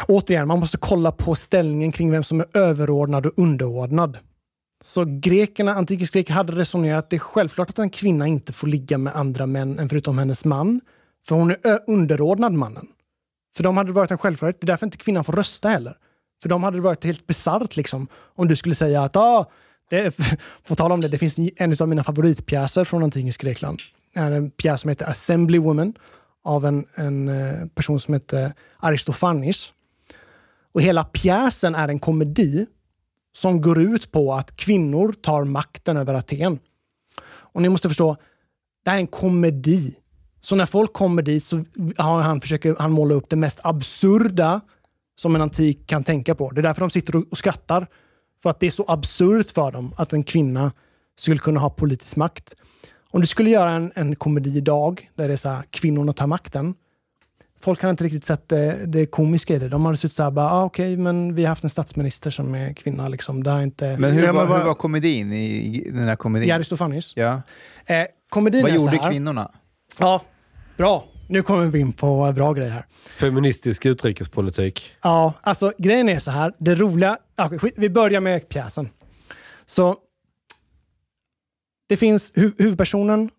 återigen, man måste kolla på ställningen kring vem som är överordnad och underordnad. Så grekerna, antikens greker hade resonerat att det är självklart att en kvinna inte får ligga med andra män än förutom hennes man. För hon är underordnad mannen. För de hade varit en självklarhet. Det är därför inte kvinnan får rösta heller. För de hade det varit helt bisarrt liksom, om du skulle säga att ah, det, på tal om det, det finns en av mina favoritpjäser från antikens Grekland. Det är en pjäs som heter Assembly Woman av en, en eh, person som heter Aristofanis. Och hela pjäsen är en komedi som går ut på att kvinnor tar makten över Aten. Och ni måste förstå, det här är en komedi. Så när folk kommer dit så har han försöker han måla upp det mest absurda som en antik kan tänka på. Det är därför de sitter och skrattar. För att det är så absurt för dem att en kvinna skulle kunna ha politisk makt. Om du skulle göra en, en komedi idag där det är så här, kvinnorna tar makten. Folk hade inte riktigt sett det, det komiska i det. De hade suttit såhär, bara, ah, okej, men vi har haft en statsminister som är kvinna. Liksom. Det har inte... Men hur, Ja, var, vad- hur var komedin i i den här komedin? I Aristofanes? Ja. Eh, komedin Vad är så gjorde här. kvinnorna? Ja, bra. Nu kommer vi in på bra grejer här. Feministisk utrikespolitik. Ja, alltså grejen är så här. Det roliga... skit, vi börjar med pjäsen. Så det finns... Hu, huvudpersonen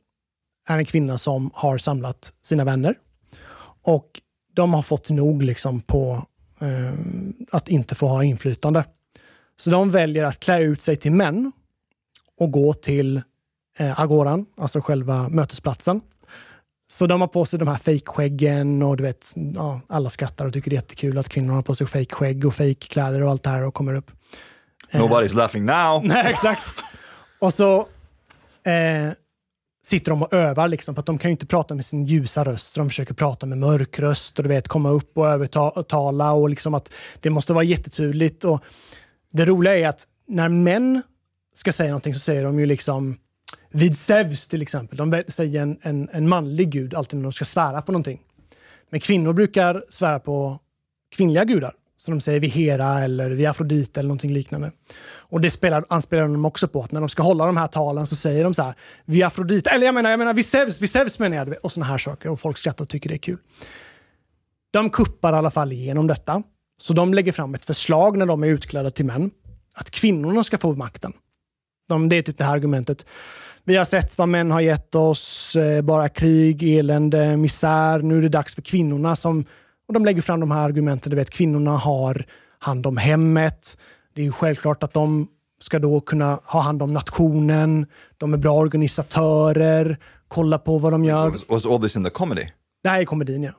är en kvinna som har samlat sina vänner. Och de har fått nog liksom på eh, att inte få ha inflytande. Så de väljer att klä ut sig till män och gå till eh, agoran, alltså själva mötesplatsen. Så de har på sig de här fejkskäggen och du vet, ja, alla skrattar och tycker det är jättekul att kvinnor har på sig fejkskägg och fejkkläder och allt det här och kommer upp. Nobody's laughing now! Nej, exakt. Och så eh, sitter de och övar liksom, för att de kan ju inte prata med sin ljusa röst. De försöker prata med mörk röst och du vet, komma upp och övertala och liksom att det måste vara jättetydligt. Och det roliga är att när män ska säga någonting så säger de ju liksom vid Zeus till exempel. De säger en, en, en manlig gud alltid när de ska svära på någonting. Men kvinnor brukar svära på kvinnliga gudar. Så de säger vid Hera eller vid Afrodite eller någonting liknande. Och det spelar, anspelar de också på att när de ska hålla de här talen så säger de så här vid Afrodite, eller jag menar, jag menar vid Zeus, vid Zeus menar jag, och sådana här saker. Och folk skrattar och tycker det är kul. De kuppar i alla fall igenom detta. Så de lägger fram ett förslag när de är utklädda till män. Att kvinnorna ska få makten. De, det är typ det här argumentet. Vi har sett vad män har gett oss, eh, bara krig, elände, misär. Nu är det dags för kvinnorna som... Och de lägger fram de här argumenten. Du vet, kvinnorna har hand om hemmet. Det är ju självklart att de ska då kunna ha hand om nationen. De är bra organisatörer. Kolla på vad de gör. Was, was all this in the comedy? Det här är komedin, ja.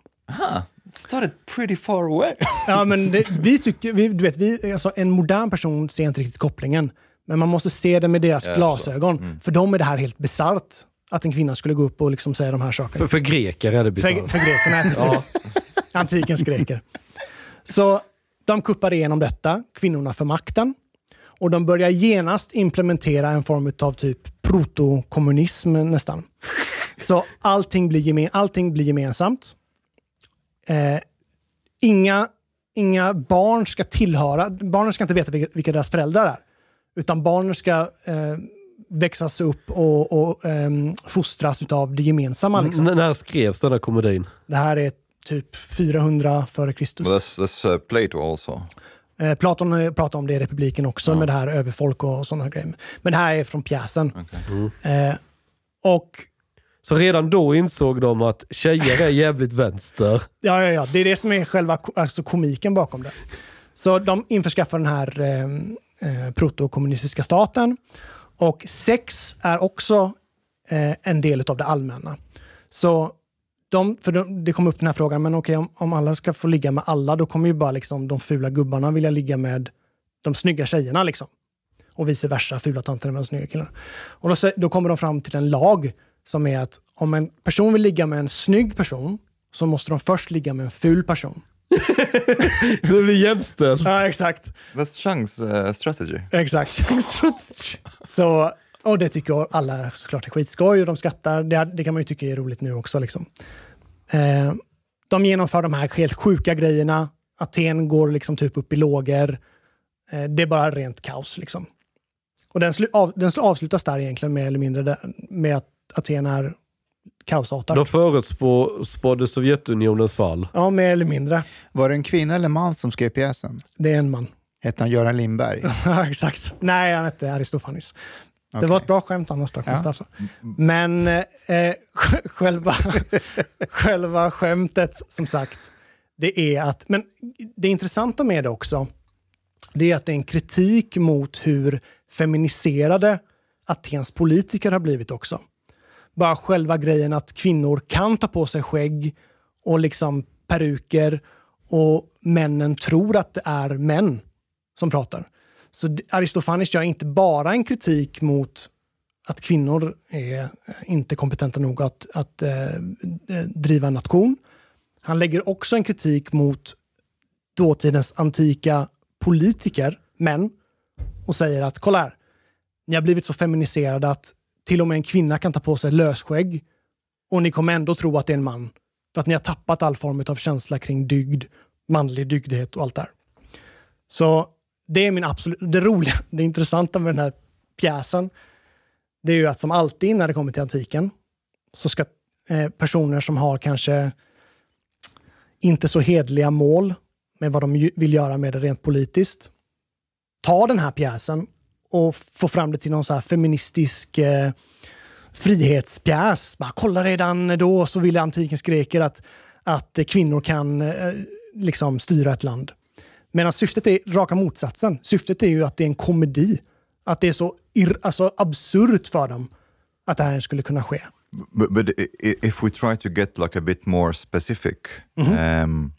It started pretty far away. Ja, men det, vi tycker, vi, du vet, vi, alltså en modern person ser inte riktigt kopplingen. Men man måste se det med deras Ja, glasögon. Mm. För dem är det här helt bisarrt. Att en kvinna skulle gå upp och liksom säga de här sakerna. För, för greker är det För, bisarrt. för grekerna, precis. Antikens greker. Så De kuppar igenom detta, kvinnorna för makten. Och de börjar genast implementera en form av typ protokommunism nästan. Så allting blir, gemen, allting blir gemensamt. Eh, inga, inga barn ska tillhöra, barnen ska inte veta vilka, vilka deras föräldrar är. Utan barnen ska eh, växas upp och, och eh, fostras av det gemensamma. Liksom. N- när skrevs den här komedin? Det här är typ 400 före Kristus. Well, that's, that's uh, Plato also. Eh, Platon eh, pratar om det i Republiken också, med det här överfolk och sådana grejer. Men det här är från pjäsen. Eh, och Så redan då insåg de att tjejer är jävligt vänster. Ja, ja, ja. Det är det som är själva alltså, komiken bakom det. Så de införskaffar den här eh, eh, protokommunistiska staten. Och sex är också eh, en del av det allmänna. Så de, för de, det kom upp den här frågan, men okej, om, om alla ska få ligga med alla, då kommer ju bara liksom, de fula gubbarna vilja ligga med de snygga tjejerna. Liksom. Och vice versa, fula tanterna med de snygga killarna. Och då, då kommer de fram till en lag som är att om en person vill ligga med en snygg person så måste de först ligga med en ful person. det blir jämställt. Ja, exakt. That's Chang's uh, strategy. Exakt. så, och det tycker alla såklart är skitskoj och de skrattar. Det, det kan man ju tycka är roligt nu också. Liksom. Eh, de genomför de här helt sjuka grejerna. Aten går liksom typ upp i lågor. Eh, det är bara rent kaos. Liksom. Och den, slu, av, den slu- avslutas där egentligen mer eller mindre där, med att Aten är kaosartad. De förutspådde Sovjetunionens fall. Ja, mer eller mindre. Var det en kvinna eller man som skrev pjäsen? Det är en man. Hette han Göran Lindberg? Ja, exakt. Nej, han hette Aristofanes. Det Okej. var ett bra skämt annars. Ja. Men eh, själva, själva skämtet, som sagt, det är att... Men det intressanta med det också, det är att det är en kritik mot hur feminiserade Atens politiker har blivit också. Bara själva grejen att kvinnor kan ta på sig skägg och liksom peruker och männen tror att det är män som pratar. Så Aristofanes gör inte bara en kritik mot att kvinnor är eh, inte kompetenta nog att, att eh, eh, driva en nation. Han lägger också en kritik mot dåtidens antika politiker, män, och säger att kolla här, ni har blivit så feminiserade att till och med en kvinna kan ta på sig lösskägg och ni kommer ändå tro att det är en man. För att ni har tappat all form av känsla kring dygd, manlig dygdighet och allt det här. Så det är min absolut, det roliga, det intressanta med den här pjäsen, det är ju att som alltid när det kommer till antiken så ska eh, personer som har kanske inte så hedliga mål med vad de vill göra med det rent politiskt, ta den här pjäsen och få fram det till någon så här feministisk eh, frihetspjäs. Bara, kolla redan då så ville antikens greker att, att kvinnor kan eh, liksom styra ett land. Medan syftet är raka motsatsen. Syftet är ju att det är en komedi. Att det är så ir- alltså, absurt för dem att det här skulle kunna ske. But, but if we try to get like a bit more specific um,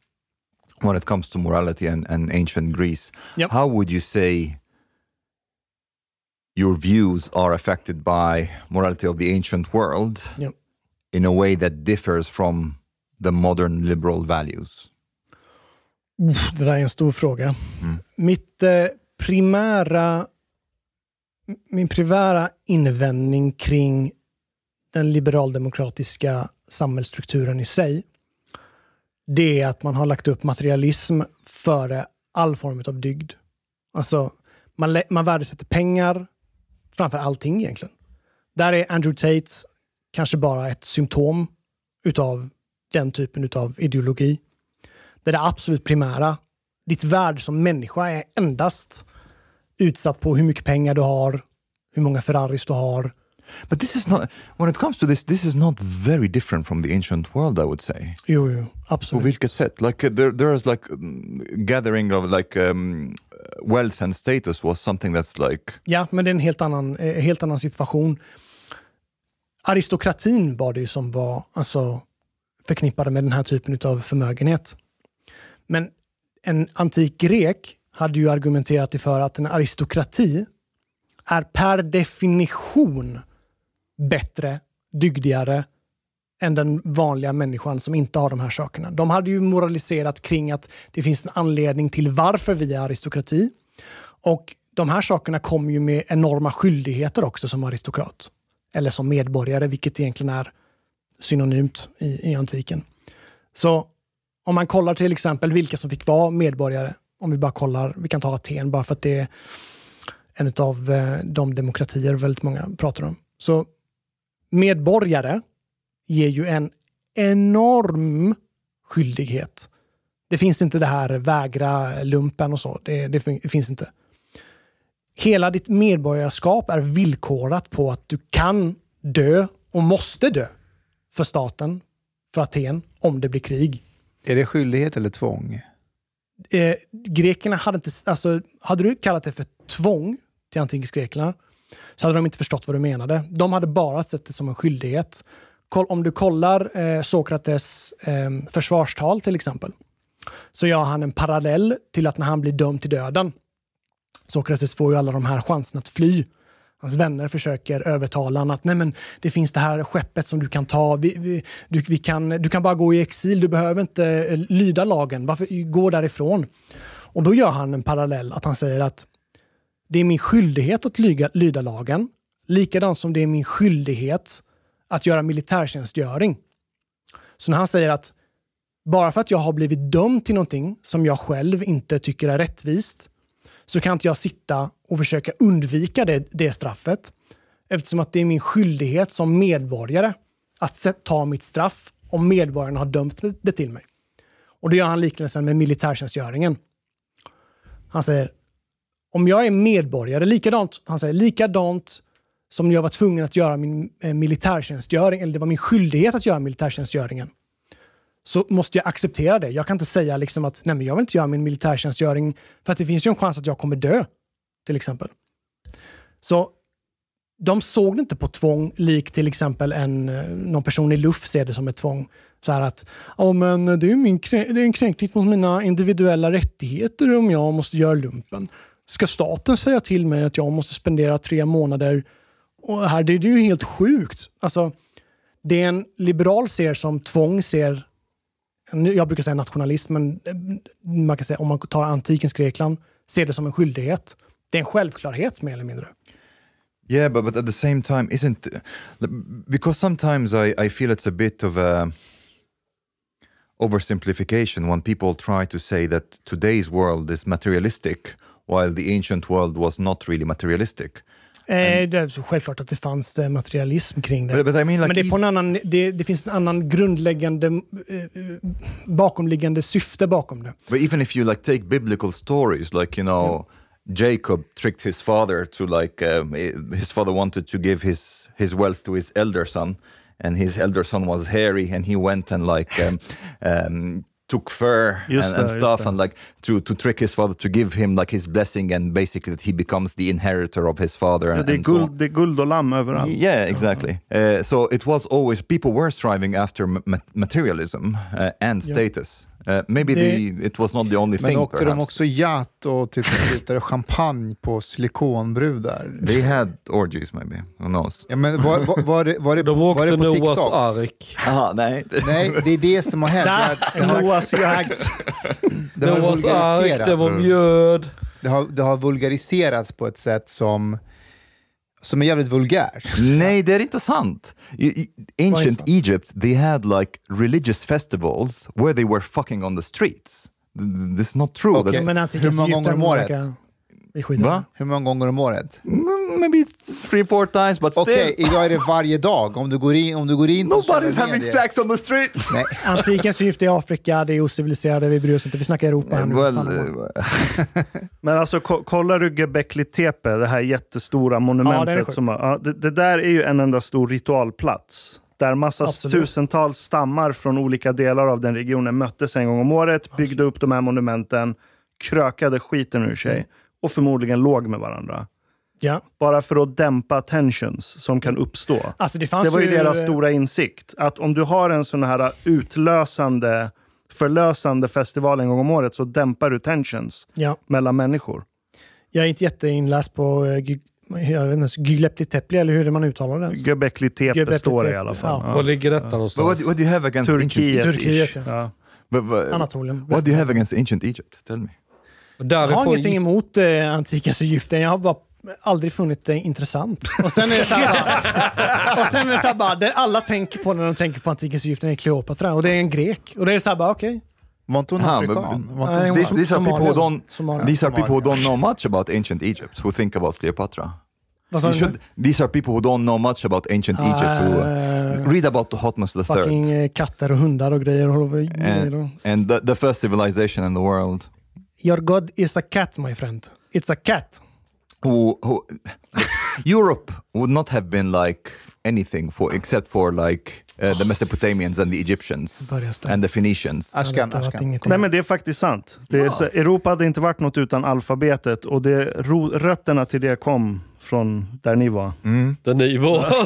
when it comes to morality and, and ancient Greece, Yep. how would you say your views are affected by morality of the ancient world Yep. in a way that differs from the modern liberal values? Det där är en stor fråga. Mitt eh, primära, min primära invändning kring den liberaldemokratiska samhällsstrukturen i sig, det är att man har lagt upp materialism före all form av dygd. Alltså, man, man värdesätter pengar framför allting egentligen. Där är Andrew Tate kanske bara ett symptom utav den typen av ideologi. Det är det absolut primära. Ditt värde som människa är endast utsatt på hur mycket pengar du har, hur många Ferraris du har. But this is not, when it comes to this, this is not very different from the ancient world, I would say. Jo, jo, På absolut. vilket sätt? Like, uh, there, there's like um, gathering of like um, wealth and status was something that's like Ja, men det är en helt annan, eh, helt annan situation. Aristokratin var det ju som var alltså, förknippade med den här typen av förmögenhet. Men en antik grek hade ju argumenterat för att en aristokrati är per definition bättre, dygdigare än den vanliga människan som inte har de här sakerna. De hade ju moraliserat kring att det finns en anledning till varför vi är aristokrati. Och de här sakerna kommer ju med enorma skyldigheter också som aristokrat. Eller som medborgare, vilket egentligen är synonymt i, i antiken. Så om man kollar till exempel vilka som fick vara medborgare, om vi bara kollar, vi kan ta Aten bara för att det är en av eh, de demokratier väldigt många pratar om. Så medborgare ger ju en enorm skyldighet. Det finns inte det här vägra lumpen och så. Det, det, finns inte. Hela ditt medborgarskap är villkorat på att du kan dö och måste dö för staten, för Aten, om det blir krig. Är det skyldighet eller tvång? Eh, grekerna hade inte... Alltså, hade du kallat det för tvång till antikens Grekland så hade de inte förstått vad du menade. De hade bara sett det som en skyldighet. Om du kollar eh, Sokrates eh, försvarstal till exempel, så gör han en parallell till att när han blir dömd till döden, Sokrates får ju alla de här chanserna att fly. Hans vänner försöker övertala honom att Nej, men det finns det här skeppet som du kan ta. Vi, vi, du, vi kan, du kan bara gå i exil, du behöver inte eh, lyda lagen. Varför gå därifrån? Och då gör han en parallell, att han säger att det är min skyldighet att lyga, lyda lagen, likadant som det är min skyldighet att göra militärtjänstgöring. Så när han säger att bara för att jag har blivit dömd till någonting som jag själv inte tycker är rättvist, så kan inte jag sitta och försöka undvika det, det straffet. Eftersom att det är min skyldighet som medborgare att ta mitt straff om medborgarna har dömt det till mig. Och då gör han liknelsen med militärtjänstgöringen. Han säger, om jag är medborgare, likadant, han säger, likadant som jag var tvungen att göra min eh, militärtjänstgöring, eller det var min skyldighet att göra militärtjänstgöringen, så måste jag acceptera det. Jag kan inte säga liksom att nej, men jag vill inte göra min militärtjänstgöring för att det finns ju en chans att jag kommer dö, till exempel. Så de såg det inte på tvång lik till exempel en, eh, någon person i luft ser det som ett tvång. Så här att oh, men det, är min, det är en kränkning mot mina individuella rättigheter om jag måste göra lumpen. Ska staten säga till mig att jag måste spendera tre månader och här? Det, är ju helt sjukt. Alltså, det en liberal ser som tvång ser jag brukar säga nationalism, men eh, man kan säga, om man tar antikens Grekland, ser det som en skyldighet. Det är en självklarhet mer eller mindre. Yeah, but, but at the same time, isn't because sometimes I, I feel it's a bit of a oversimplification when people try to say that today's world is materialistic while the ancient world was not really materialistic. Eh, det är självklart att det fanns eh, materialism kring det. But, but I mean like Men det, är på en annan, det, det finns en annan grundläggande, eh, bakomliggande syfte bakom det. But even if you like take biblical stories, like you know, yeah. Jacob tricked his father to like um, his father wanted to give his his wealth to his elder son, and his elder son was hairy, and he went and like um, um, took fur and, and det, stuff and like to to trick his father to give him like his blessing and basically that he becomes the inheritor of his father. Ja, and, det, är and so guld, on. det är guld och lamm överallt. Yeah, exactly. Uh, so it was always people were striving after ma materialism uh, and Ja. status. Uh, maybe Det- the, it was not the only Men thing. åkte de perhaps. också yacht och slutade champagne på silikonbrudar? They had orgies maybe. Who knows? Ja, men var, var, var, det, var, det, De var åkte det på Noahs TikTok? ark. Aha, nej. Nej, det är det som har hänt. Noahs jakt. Noahs ark, det var mjöd. Det har, det har vulgariserats på ett sätt som, som är jävligt vulgärt. Nej, det är inte sant. I, i, ancient sant? Egypt, they had like religious festivals where they were fucking on the streets. Th- th- This is not true. That's- Men antikens Hur många gånger om året? Va? Hur många gånger om året? Mm, Maybe three, four times, but Okej, still. idag är det varje dag. Om du går in, om du går in på Nobody's sociala having medier- sex on the streets. Nej, Antikens Egypten i Afrika, det är ociviliserade, vi bryr oss inte. Vi snackar Europa här nu. well, Men alltså ko kollar du Göbekli Tepe, det här jättestora monumentet. Ja, det som, ja, det, det där är ju en enda stor ritualplats. Där massa Absolut. tusentals stammar från olika delar av den regionen möttes en gång om året, byggde upp de här monumenten, krökade skiten ur sig Mm. och förmodligen låg med varandra. Ja. Bara för att dämpa tensions som kan uppstå. Alltså det fanns Det var ju ju deras stora insikt. Att om du har en sån här utlösande, förlösande festival en gång om året så dämpar du tensions Ja. mellan människor. Jag är inte jätteinläst på eh, jag vet inte, Göbekli Tepe eller hur man uttalar det? Göbekli Tepe Göbekli står det i alla fall. ja. Var ligger detta någonstans? what, what do you have against Turkiet. Turkiet, ja. Ja. But, but, Anatolien. what do you have against ancient Egypt? Tell me. Jag har ingenting emot eh, antikens Egypten, jag har bara aldrig funnit det intressant. Och sen är det så här, bara, och sen är det så här bara, det alla tänker på när de tänker på antikens Egypten är Kleopatra och det är en grek. Och det är så här bara, okej. Var inte hon afrikan? Nej, These, these are people who don't. Somalia. These are people who don't know much about ancient Egypt. Who think about Cleopatra. You should, these are people who don't know much about ancient Egypt. Who, uh, Uh, read about the Hotmas the third fucking eh, katter och hundar och grejer. och grejer och- and the, the first civilization in the world. Your God is a cat my friend. It's a cat. Who, who Europe would not have been like anything for except for like uh, the Mesopotamians and the Egyptians and the Phoenicians. Ashkan, Ashkan. Nej men det är faktiskt sant. Det är, så, Europa hade inte varit något utan alfabetet och det, rötterna till det kom från där ni var. Där ni var.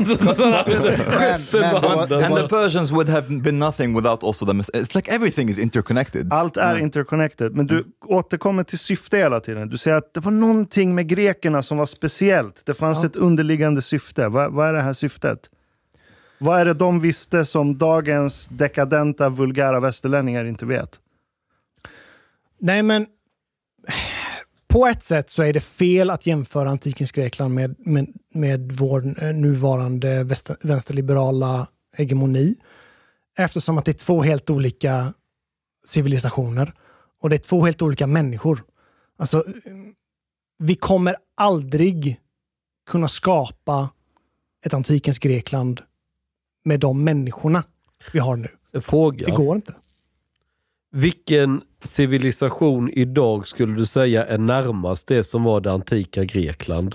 And the Persians would have been nothing without also the. Mes- It's like everything is interconnected. Allt är interconnected, men du återkommer till syfte hela tiden. Du säger att det var någonting med grekerna som var speciellt. Det fanns Ja. ett underliggande syfte. Vad, vad är det här syftet? Vad är det de visste som dagens dekadenta, vulgära västerlänningar inte vet? Nej, men på ett sätt så är det fel att jämföra antikens Grekland med, med, med vår eh, nuvarande väster, vänsterliberala hegemoni. Eftersom att det är två helt olika civilisationer och det är två helt olika människor. Alltså, vi kommer aldrig kunna skapa ett antikens Grekland med de människorna vi har nu. En fråga. Det går inte. Vilken civilisation idag skulle du säga är närmast det som var det antika Grekland?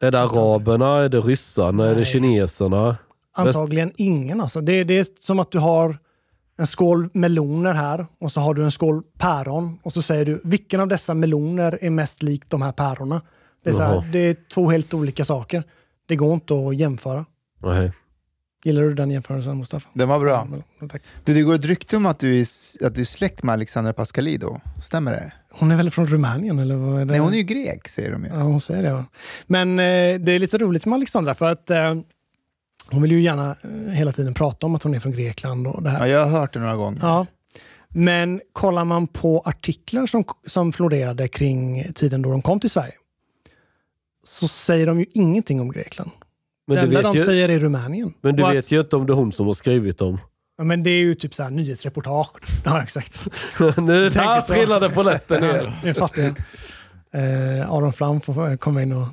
Är det araberna, är det ryssarna, är det Nej. kineserna? Antagligen ingen. Alltså. Det, det är som att du har en skål meloner här och så har du en skål päron och så säger du vilken av dessa meloner är mest lik de här pärorna. Det är, så här, det är två helt olika saker. Det går inte att jämföra. Nej. Gillar du den jämförelsen Mustafa? Den var bra. Ja, tack. Du, det går ett rykte om att du är, att du är släkt med Alexandra Pascalido. Stämmer det? Hon är väl från Rumänien eller vad är det? Nej, hon är ju grek säger de ju. Ja, hon säger det. Ja. Men eh, det är lite roligt med Alexandra för att eh, hon vill ju gärna eh, hela tiden prata om att hon är från Grekland och det här. Ja, jag har hört det några gånger. Ja. Men kollar man på artiklar som, som florerade kring tiden då de kom till Sverige så säger de ju ingenting om Grekland. Men det du enda vet de ju- säger är Rumänien. Men du Och vet att, ju inte om det är hon som har skrivit dem. ja, men det är ju typ så här nyhetsreportage. Ja, exakt. nu så. trillade polletten ner. det fattar jag. Eh, Aron Flam får komma in och...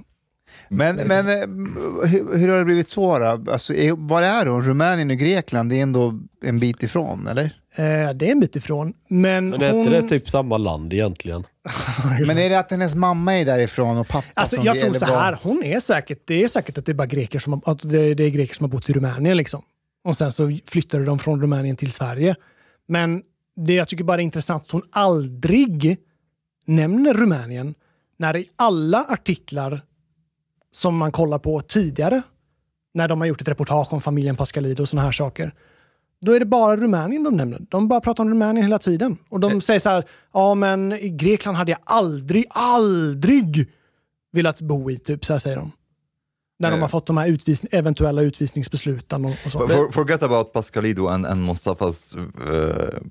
Men, men eh, hur, hur har det blivit så då? Alltså, är, vad är då? Rumänien och Grekland, det är ändå en bit ifrån, eller? Eh, det är en bit ifrån. Men, Men är hon... inte det typ samma land egentligen? Men är det att hennes mamma är därifrån och pappa Alltså, från jag det, tror så här, hon är säkert, det är säkert att det är bara greker som har, att det, det är greker som har bott i Rumänien liksom. Och sen så flyttade de från Rumänien till Sverige. Men det jag tycker bara är intressant att hon aldrig nämner Rumänien när i alla artiklar som man kollar på tidigare, när de har gjort ett reportage om familjen Pascalido och sådana här saker, då är det bara Rumänien de nämner. De bara pratar om Rumänien hela tiden. Och de säger så här, ja men i Grekland hade jag aldrig, aldrig velat bo i, typ så här säger de. När de Ja. har fått de här utvisning, eventuella utvisningsbesluten och, och så. But for, forget about Pascalido and, and Mustafas uh,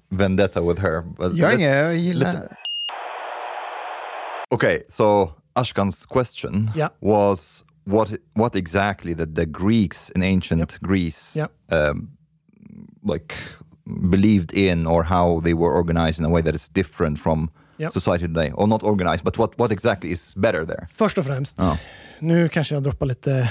vendetta with her. But Jag, jag gillar... Okay, so Ashkan's question Yeah. was what what exactly that the Greeks in ancient Greece Yep. um, like believed in or how they were organized in a way that is different from Yep. society today or not organized but what what exactly is better there Först och främst, Ja. nu kanske jag droppar lite,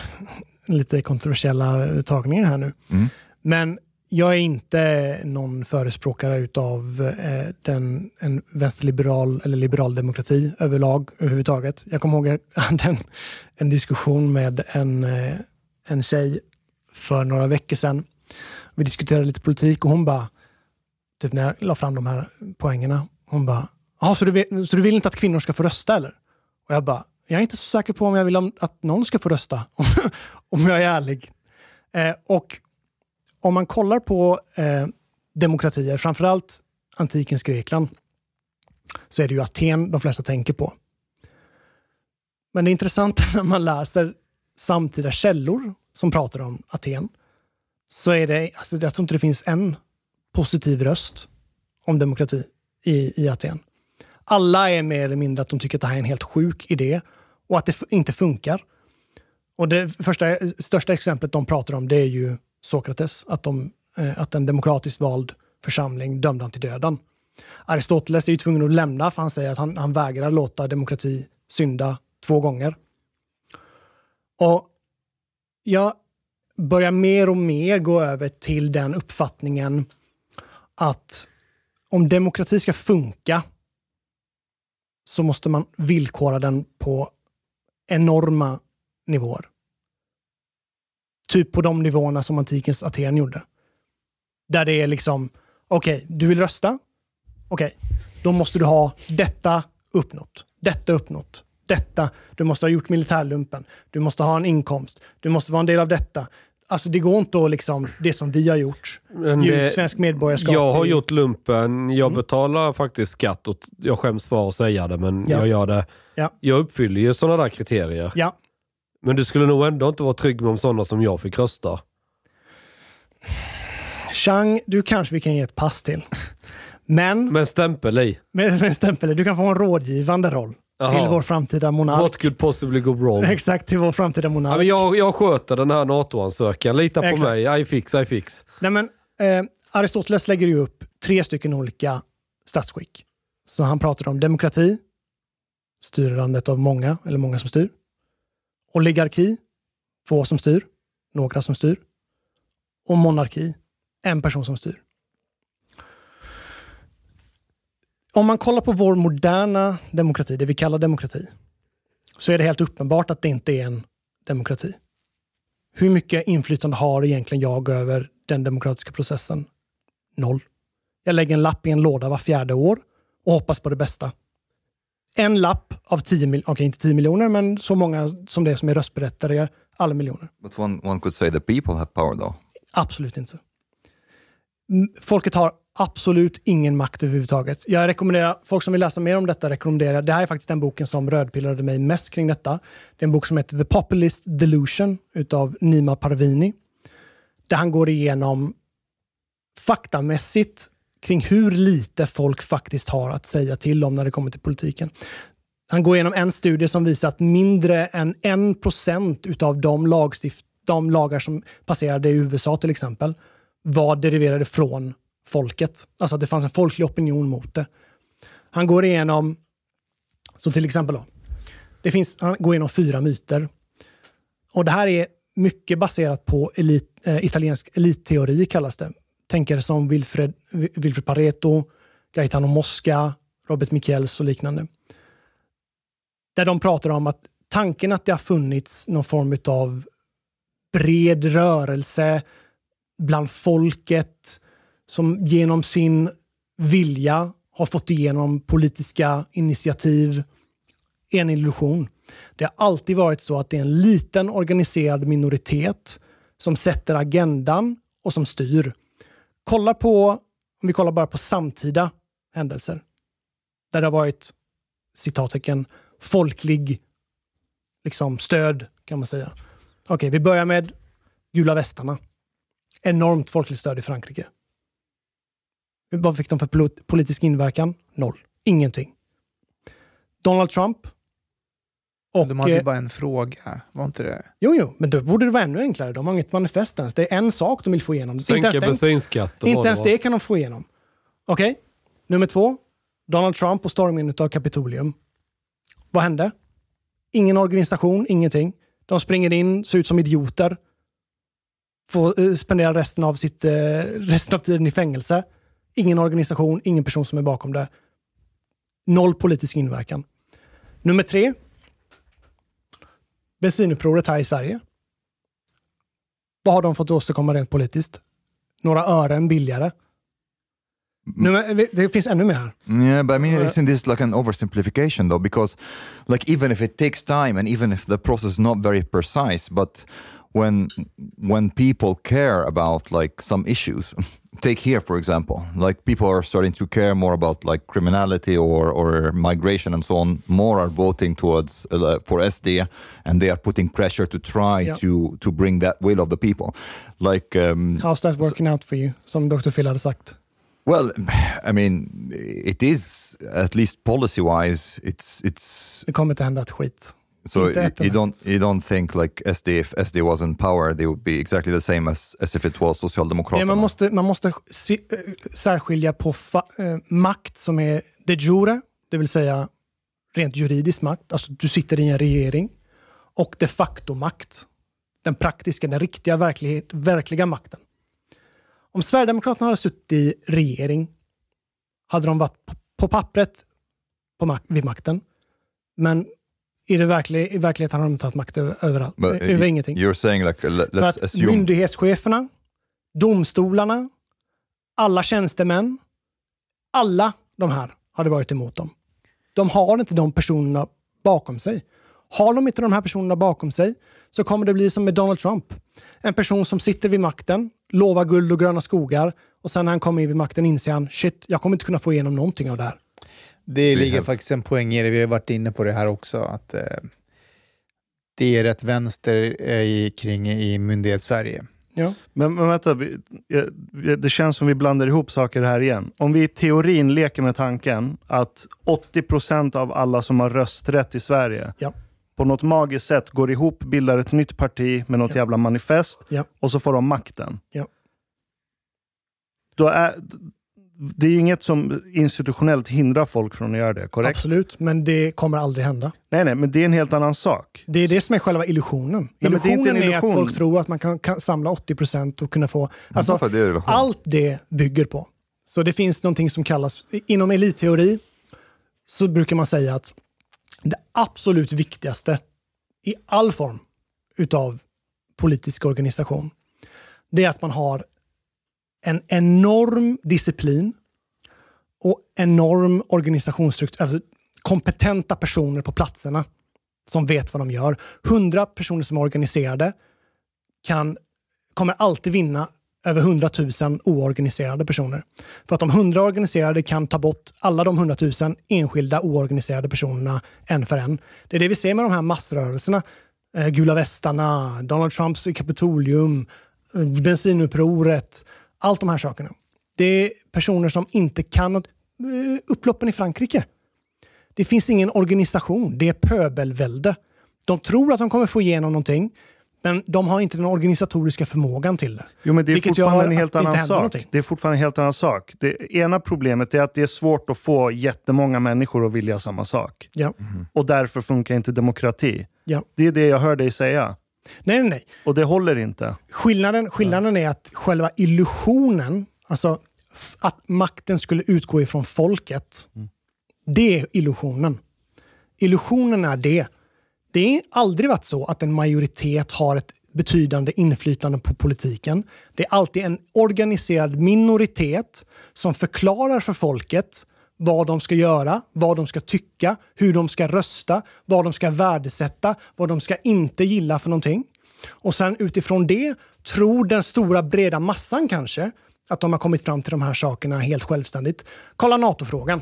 lite kontroversiella uttagningar här nu. Mm. Men jag är inte någon förespråkare utav eh, den, en vänsterliberal eller liberal demokrati överlag överhuvudtaget. Jag kommer ihåg att jag hade en, en diskussion med en, eh, en tjej för några veckor sedan. Vi diskuterade lite politik och hon bara, typ när jag la fram de här poängerna, hon bara, "Jaha, så, du så du vill inte att kvinnor ska få rösta eller? Och jag bara, jag är inte så säker på om jag vill att någon ska få rösta, om, jag är ärlig. Eh, och om man kollar på eh, demokratier, framförallt antikens Grekland, så är det ju Aten de flesta tänker på. Men det intressanta när man läser samtida källor som pratar om Aten. Så är det, alltså jag tror inte det finns en positiv röst om demokrati i, i Aten. Alla är mer eller mindre att de tycker att det här är en helt sjuk idé och att det inte funkar. Och det första, största exemplet de pratar om det är ju Sokrates, att, de, eh, att en demokratiskt vald församling dömde han till döden. Aristoteles är ju tvungen att lämna för han säger att han, han vägrar låta demokrati synda två gånger. Och jag börjar mer och mer gå över till den uppfattningen att om demokrati ska funka så måste man villkora den på enorma nivåer. Typ på de nivåerna som antikens Aten gjorde. Där det är liksom, okej, okay, du vill rösta? Okej, okay, då måste du ha detta uppnått, detta uppnått, detta. Du måste ha gjort militärlumpen. Du måste ha en inkomst. Du måste vara en del av detta. Alltså det går inte att liksom, det som vi har gjort. Det- svensk medborgarskap. Jag har i- gjort lumpen. Jag betalar faktiskt skatt och jag skäms för att säga det, men Ja. jag gör det. Ja. Jag uppfyller ju sådana där kriterier. Ja. Men du skulle nog ändå inte vara trygg med om sådana som jag fick rösta. Chang, du kanske vi kan ge ett pass till. Men Med en stämpel i. med, med en stämpel, du kan få en rådgivande roll Jaha. till vår framtida monark. What could possibly go wrong? Exakt, till vår framtida Ja, monark. men jag, jag sköter den här NATO-ansökan. Lita på Exakt. mig. I fix, I fix. Nej, men, eh, Aristoteles lägger ju upp tre stycken olika statsskick. Så han pratar om demokrati, styrandet av många, eller många som styr. Oligarki, få som styr, några som styr. Och monarki, en person som styr. Om man kollar på vår moderna demokrati, det vi kallar demokrati, så är det helt uppenbart att det inte är en demokrati. Hur mycket inflytande har egentligen jag över den demokratiska processen? Noll. Jag lägger en lapp i en låda var fjärde år och hoppas på det bästa. En lapp av 10 miljoner, okej inte 10 miljoner, men så många som det är som är röstberättigade, alla miljoner. But one, one could say the people have power though. Absolut inte. Folket har absolut ingen makt överhuvudtaget. Jag rekommenderar, folk som vill läsa mer om detta rekommenderar, det här är faktiskt den boken som rödpillrade mig mest kring detta. Det är en bok som heter The Populist Delusion utav Nima Parvini. Där han går igenom faktamässigt kring hur lite folk faktiskt har att säga till om när det kommer till politiken. Han går igenom en studie som visar att mindre än 1 procent utav de, lagstift- de lagar som passerade i USA till exempel var deriverade från folket. Alltså att det fanns en folklig opinion mot det. Han går igenom, så till exempel då, det finns, han går igenom fyra myter. Och det här är mycket baserat på elit, eh, italiensk elitteori kallas det. Tänkare som Wilfred, Wilfred Pareto, Gaetano Mosca, Robert Michels och liknande. Där de pratar om att tanken att det har funnits någon form av bred rörelse bland folket som genom sin vilja har fått igenom politiska initiativ är en illusion. Det har alltid varit så att det är en liten organiserad minoritet som sätter agendan och som styr. Kolla på, om vi kollar bara på samtida händelser, där det har varit citattecken folklig liksom, stöd kan man säga. Okej, vi börjar med gula västarna. Enormt folkligt stöd i Frankrike. Vad fick de för pol- politisk inverkan? Noll. Ingenting. Donald Trump. Och, De hade ju eh, bara en fråga, var inte det? Jo, jo, men då borde det vara ännu enklare. De har inget manifest ens. Det är en sak de vill få igenom. Sänka ens den- bensinskatten. inte ens det kan de få igenom. Okej, nummer två. Donald Trump och stormningen av Kapitolium. Vad hände? Ingen organisation, ingenting. De springer in, ser ut som idioter. Får eh, spendera resten av, sitt, eh, resten av tiden i fängelse. Ingen organisation, ingen person som är bakom det. Noll politisk inverkan. Nummer tre. Bensinupproret här i Sverige. Vad har de fått åstadkomma rent politiskt? Några ören billigare. Nu, men det finns ännu mer här. Yeah, but I mean, isn't this like an oversimplification though? Because, like, even if it takes time and even if the process is not very precise, but when when people care about like some issues, take here for example, like people are starting to care more about like criminality or or migration and so on. More are voting towards uh, for SD, and they are putting pressure to try Yeah. to to bring that will of the people. Like um, How's that working out for you? Som Dr. Phil hade sagt. Well, I mean, it is at least policy-wise. It's it's Det kommer inte hända ett skit. So Inte you, don't you don't think like SD if SD was in power, they would be exactly the same as as if it was Nej, Socialdemokraterna. man måste, man måste se, äh, särskilja på fa, äh, makt som är de jure, det vill säga rent juridisk makt, alltså du sitter i en regering, och de facto makt. Den praktiska, den riktiga verklighet, verkliga makten. Om Sverigedemokraterna hade suttit i regering hade de varit på, på pappret på mak vid makten. Men i, det verkliga, i verkligheten har de tagit makt över, överallt, But, över y- ingenting. You're saying like let, För let's att assume myndighetscheferna, domstolarna, alla tjänstemän, alla de här hade varit emot dem. De har inte de personerna bakom sig. Har de inte de här personerna bakom sig så kommer det bli som med Donald Trump. En person som sitter vid makten, lovar guld och gröna skogar och sen när han kommer in vid makten inser han shit, jag kommer inte kunna få igenom någonting av det här. Det ligger faktiskt en poäng i det, vi har varit inne på det här också, att eh, det är rätt vänster eh, i, kring i myndighets-Sverige. Ja. Men, men vänta, vi, det känns som vi blandar ihop saker här igen. Om vi i teorin leker med tanken att 80% av alla som har rösträtt i Sverige Ja. på något magiskt sätt går ihop, bildar ett nytt parti med något Ja. jävla manifest Ja. och så får de makten. Ja. Då är, det är inget som institutionellt hindrar folk från att göra det, korrekt? Absolut, men det kommer aldrig hända. Nej, nej, men det är en helt annan sak. Det är det som är själva illusionen. men det är inte Illusionen en är, att illusion. folk tror att man kan, kan samla 80% och kunna få... Alltså, är det illusion? allt det bygger på. Så det finns någonting som kallas, inom elitteori, så brukar man säga att det absolut viktigaste i all form utav politisk organisation, det är att man har en enorm disciplin och enorm organisationsstruktur, alltså kompetenta personer på platserna som vet vad de gör. Hundra personer som är organiserade kan, kommer alltid vinna över 100 000 oorganiserade personer. För att de 100 organiserade kan ta bort alla de 100 000 enskilda oorganiserade personerna en för en. Det är det vi ser med de här massrörelserna. Eh, Gula västarna, Donald Trumps Kapitolium, eh, bensinupproret, allt de här sakerna. Det är personer som inte kan något. Eh, Upploppen i Frankrike. Det finns ingen organisation. Det är pöbelvälde. De tror att de kommer få igenom någonting, men de har inte den organisatoriska förmågan till det. Jo, men det är fortfarande en helt annan sak. någonting. Det är fortfarande en helt annan sak. Det ena problemet är att det är svårt att få jättemånga människor att vilja samma sak. Ja. Och därför funkar inte demokrati. Ja. Det är det jag hör dig säga. Nej, nej, nej. Och det håller inte. Skillnaden, skillnaden är att själva illusionen, alltså att makten skulle utgå ifrån folket, det är illusionen. Illusionen är det. Det har aldrig varit så att en majoritet har ett betydande inflytande på politiken. Det är alltid en organiserad minoritet som förklarar för folket vad de ska göra, vad de ska tycka, hur de ska rösta, vad de ska värdesätta, vad de ska inte gilla för någonting. Och sen utifrån det tror den stora breda massan kanske att de har kommit fram till de här sakerna helt självständigt. Kolla NATO-frågan.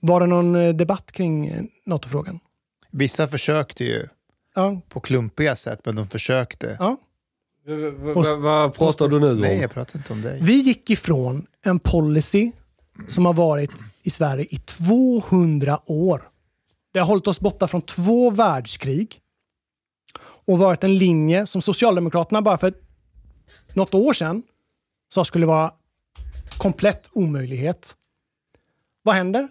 Var det någon eh, debatt kring eh, NATO-frågan? Vissa försökte ju Ja. på klumpiga sätt, men de försökte. Ja. Vad vad pratar du nu om? Nej, jag pratar inte om dig. Vi gick ifrån en policy som har varit i Sverige i 200 år. Det har hållit oss borta från två världskrig och varit en linje som Socialdemokraterna bara för något år sedan sa skulle vara komplett omöjlighet. Vad händer?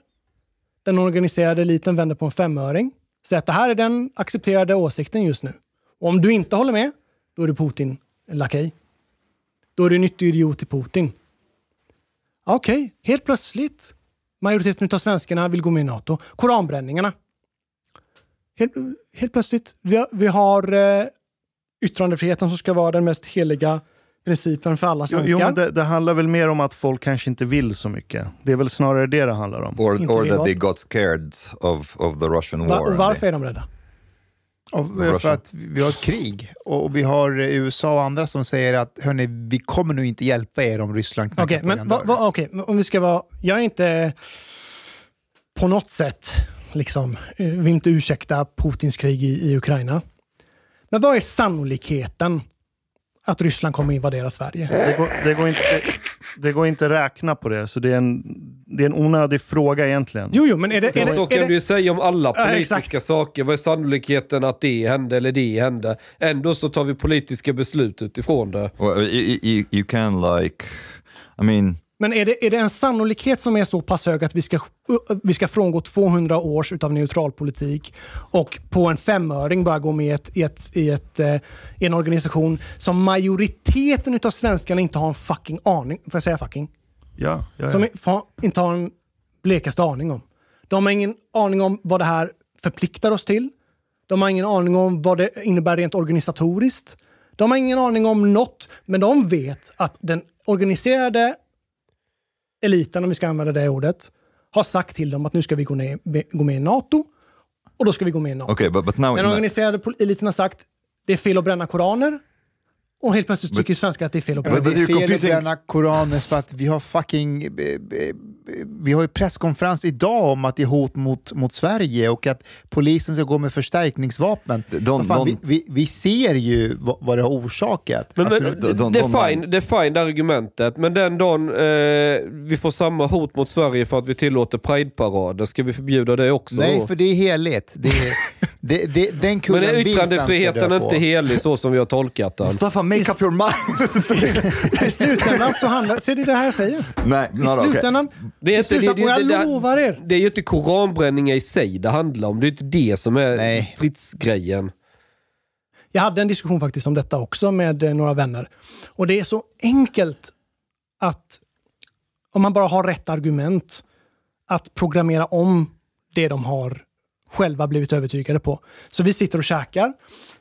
Den organiserade eliten vänder på en femöring. Säger att det här är den accepterade åsikten just nu. Och om du inte håller med, då är du Putin en lakej. Då är du nyttig idiot till Putin. Okej, helt plötsligt. Majoriteten av svenskarna vill gå med i NATO. Koranbränningarna. Helt, helt plötsligt. Vi har, vi har eh, yttrandefriheten som ska vara den mest heliga principen för alla Jo, svenskar. jo, men det, det handlar väl mer om att folk kanske inte vill så mycket. Det är väl snarare det det handlar om. Or, or det that they got scared of, of the Russian Va- war. och and varför är de rädda? Och för att vi har ett krig och vi har eh, USA och andra som säger att hörni, vi kommer nog inte hjälpa er om Ryssland knackar Okej, på men va, va, okej, men om vi ska vara... Jag är inte på något sätt, liksom, eh, vill inte ursäkta Putins krig i, i Ukraina. Men vad är sannolikheten att Ryssland kommer invadera Sverige? Det går, det, går inte, det går inte att räkna på det, så det är en, det är en onödig fråga egentligen. Jo, jo, men är det... Är För det, så är kan det du ju säga om alla politiska exakt. saker. Vad är sannolikheten att det hände eller det hände? Ändå så tar vi politiska beslut utifrån det. Well, you, you, you can like, I mean, Men är det, är det en sannolikhet som är så pass hög att vi ska, vi ska frångå 200 års utav neutralpolitik och på en femöring bara gå med i, ett, i, ett, i, ett, eh, i en organisation som majoriteten utav svenskarna inte har en fucking aning, får jag säga fucking? Ja, ja, ja. Som inte har en blekaste aning om. De har ingen aning om vad det här förpliktar oss till. De har ingen aning om vad det innebär rent organisatoriskt. De har ingen aning om något, men de vet att den organiserade eliten, om vi ska använda det ordet, har sagt till dem att nu ska vi gå, ner, gå med i NATO och då ska vi gå med i NATO. okay, but, but now... Den organiserade eliten har sagt det är fel att bränna koraner och helt plötsligt tycker svenskar att det är fel att bränna Men det är fel att bränna Koranen för att vi har fucking... eh, eh, Vi har ju presskonferens idag om att det är hot mot, mot Sverige och att polisen ska gå med förstärkningsvapen. Vad fan, vi, don't- vi, vi ser ju vad, vad det har orsakat. Men, Alltså, men, de- det, de- är fine, det är fine det argumentet, men den dagen eh, vi får samma hot mot Sverige för att vi tillåter Pride-parader, ska vi förbjuda det också nej, då? för det är heligt. Det är, det, det, den Men är yttrandefriheten inte helig så som vi har tolkat den? Make up your mind! I slutändan så handlar så är det det här jag säger. Nej, I not okay. slutändan, Det är i inte, det, slutändan det, och jag det, det, lovar er. det är ju inte koranbränningar i sig det handlar om. Det är inte det som är Nej. stridsgrejen. Jag hade en diskussion faktiskt om detta också med eh, några vänner. Och det är så enkelt att om man bara har rätt argument att programmera om det de har själva blivit övertygade på. Så vi sitter och käkar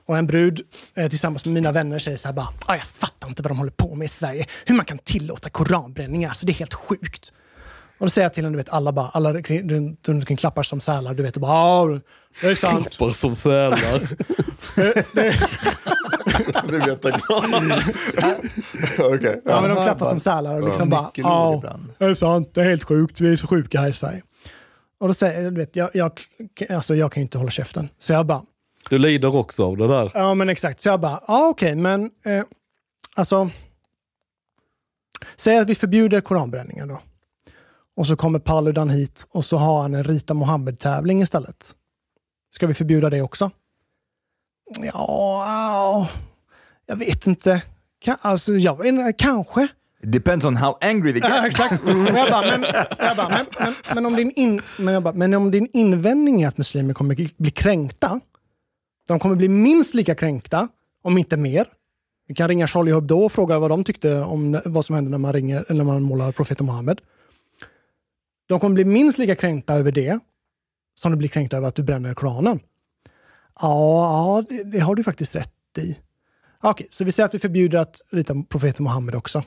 och en brud eh, tillsammans med mina vänner säger så här bara ah, “Jag fattar inte vad de håller på med i Sverige. Hur man kan tillåta koranbränningar. Alltså det är helt sjukt.” Och då säger jag till henne, du vet, alla bara, alla runt omkring klappar som sälar, du vet, och bara “Ja, det är sant”. Klappar som sälar. Det vet jag Okej. Ja, men de klappar som sälar och liksom Ja, bara ja, det är sant, det är helt sjukt, vi är så sjuka här i Sverige. Och då säger jag, du vet, jag, jag, alltså jag kan ju inte hålla käften. Så jag bara, Du lider också av det där. ja men exakt, så jag bara, ja okej, men eh, alltså, säg att vi förbjuder koranbränningen då. Och så kommer Paludan hit och så har han en Rita Mohammed-tävling istället. Ska vi förbjuda det också? Ja, jag vet inte. Alltså, jag, kanske. It depends on how angry they Ja, get. exakt. Och jag bara, men, jag bara, men, men, men, om din in, men, jag bara, men om din invändning är att muslimer kommer bli kränkta, de kommer bli minst lika kränkta, om inte mer. Vi kan ringa Charlie Hebdo och fråga vad de tyckte om vad som hände när man, ringer, när man målar profeten Muhammed. De kommer bli minst lika kränkta över det som de blir kränkta över att du bränner Koranen. Ja, ja det, det har du faktiskt rätt i. Okej, så vi säger att vi förbjuder att rita profeten Muhammed också.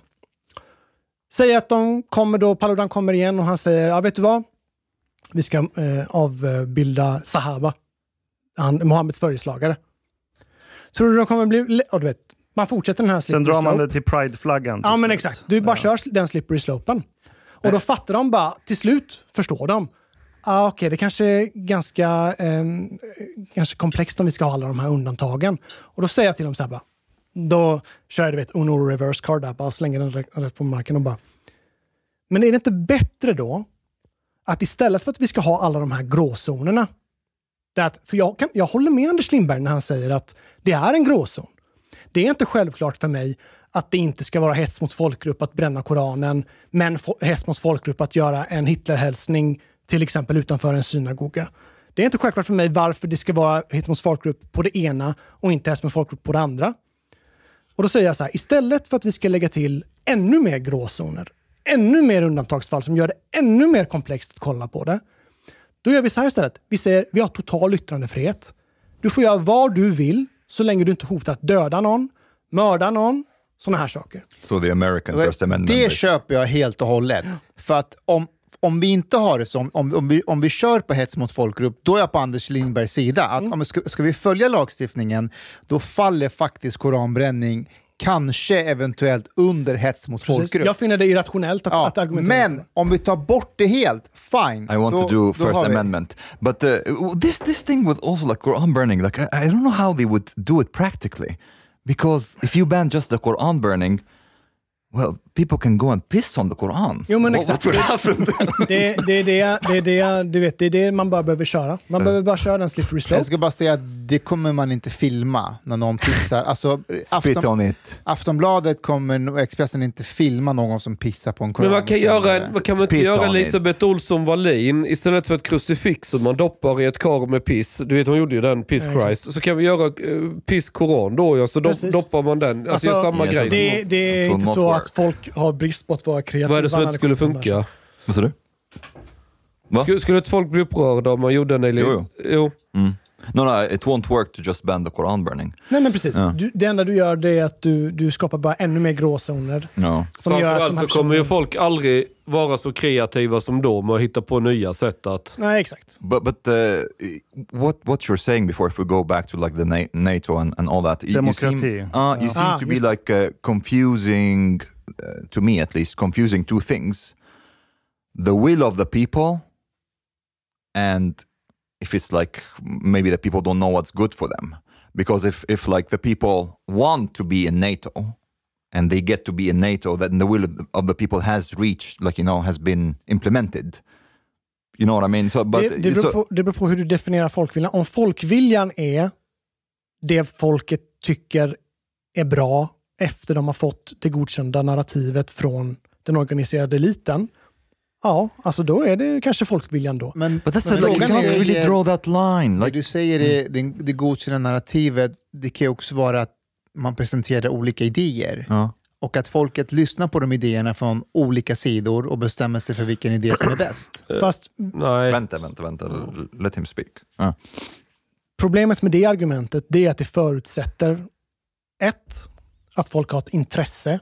Säg att de kommer då, Paludan kommer igen och han säger, ja vet du vad? Vi ska eh, avbilda Sahaba, han, Muhammeds följeslagare. Tror du de kommer bli... Ja, du vet, man fortsätter den här Sen slippery drar man slope. det till Pride-flaggan. Ja, men slut. exakt. Du bara kör den slippery slopen. Och då fattar de bara, till slut förstår de. Ah, Okej, det kanske är ganska ehm, kanske komplext om vi ska ha alla de här undantagen. Och då säger jag till dem så här bara, då kör jag du vet, Uno reverse card där, bara slänger den rätt på marken och bara. Men är det inte bättre då att istället för att vi ska ha alla de här gråzonerna, That, för jag, kan, jag håller med Anders Lindberg när han säger att det är en gråzon. Det är inte självklart för mig att det inte ska vara hets mot folkgrupp att bränna Koranen, men fo- hets mot folkgrupp att göra en Hitlerhälsning till exempel utanför en synagoga. Det är inte självklart för mig varför det ska vara hets mot folkgrupp på det ena och inte hets mot folkgrupp på det andra. Och då säger jag så här, istället för att vi ska lägga till ännu mer gråzoner, ännu mer undantagsfall som gör det ännu mer komplext att kolla på det, då gör vi så här istället. Vi säger vi har total yttrandefrihet. Du får göra vad du vill så länge du inte hotar att döda någon, mörda någon, sådana här saker. So the American First Amendment. Det köper jag helt och hållet. För att om, om vi inte har det som, om, om, vi, om vi kör på hets mot folkgrupp, då är jag på Anders Lindbergs sida. Att Mm. om, ska, ska vi följa lagstiftningen, då faller faktiskt koranbränning kanske eventuellt under hets mot Precis. folkgrupp. Jag finner det irrationellt att, Ja, att argumentera. men om vi tar bort det helt, fine. I want då, to do First Amendment, but uh, this this thing with also like Quran burning, like I, I don't know how they would do it practically, because if you ban just the Quran burning, well, people can go and piss on the Quran. Jo, men What- exakt. Det, det, är det, det, är det, du vet, det är det man bara behöver köra. Man behöver bara köra den slippery slope. Jag ska bara säga att det kommer man inte filma när någon pissar. Alltså, Spit on it. Aftonbladet kommer, Expressen inte filma någon som pissar på en koran. Men man kan, göra, vad kan man inte Spit göra. Elisabeth Olsson Wallin istället för ett krucifix som man doppar i ett kar med piss. Du vet hon gjorde ju den, Piss exakt. Christ. Så kan vi göra uh, Piss Koran då ja, så do, doppar man den. Alltså, Alltså, samma grej. Det, det är inte så. Att folk har brist på att vara kreativa. Vad är det som inte skulle funka? Vad sa du? Va? Skulle, skulle inte folk bli upprörda om man gjorde en... Eller, Jo, jo. Mm. No, no, it won't work to just ban the Quran burning. Nej men precis. Ja. Du, det enda du gör det är att du, du skapar bara ännu mer gråzoner. No. Som gör att de här så kommer ju folk aldrig vara så kreativa som då med att hitta på nya sätt att... Nej, exakt. But but uh, what what you're saying before, if we go back to like the Na- NATO and, and all that, you- you seem, Demokrati. uh, you seem Ah, to be just- like uh, confusing, uh, to me at least, confusing two things: the will of the people, and if it's like maybe the people don't know what's good for them. Because if if like the people want to be in NATO, and they get to be in NATO, then the will of the, people has reached, like you know, has been implemented. You know what I mean? So, but det, det, beror so- på, det beror på hur du definierar folkviljan. Om folkviljan är det folket tycker är bra efter de har fått det godkända narrativet från den organiserade eliten. Ja, alltså då är det kanske folkviljan då. Men, But that's men like you can't är- really draw that line. Det Like, du säger är det, det godkända narrativet, det kan ju också vara att man presenterar olika idéer. ja. Och att folket lyssnar på de idéerna från olika sidor och bestämmer sig för vilken idé som är bäst. Fast Nej. Vänta, vänta, vänta. Let him speak. Ja. problemet med det argumentet det är att det förutsätter ett, att folk har ett intresse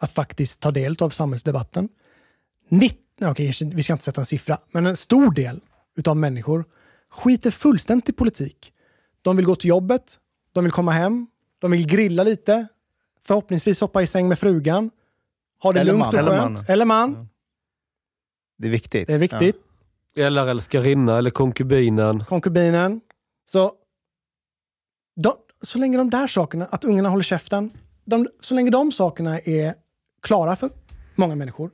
att faktiskt ta del av samhällsdebatten. 90, okej, vi ska inte sätta en siffra, men en stor del utav människor skiter fullständigt i politik. De vill gå till jobbet, de vill komma hem, de vill grilla lite, förhoppningsvis hoppa i säng med frugan, ha det Eller lugnt man. och Eller skönt. man. Eller man. Det är viktigt. Det är viktigt. Eller älskarinna eller konkubinen. konkubinen. Så, de, så länge de där sakerna, att ungarna håller käften, de, så länge de sakerna är klara för många människor,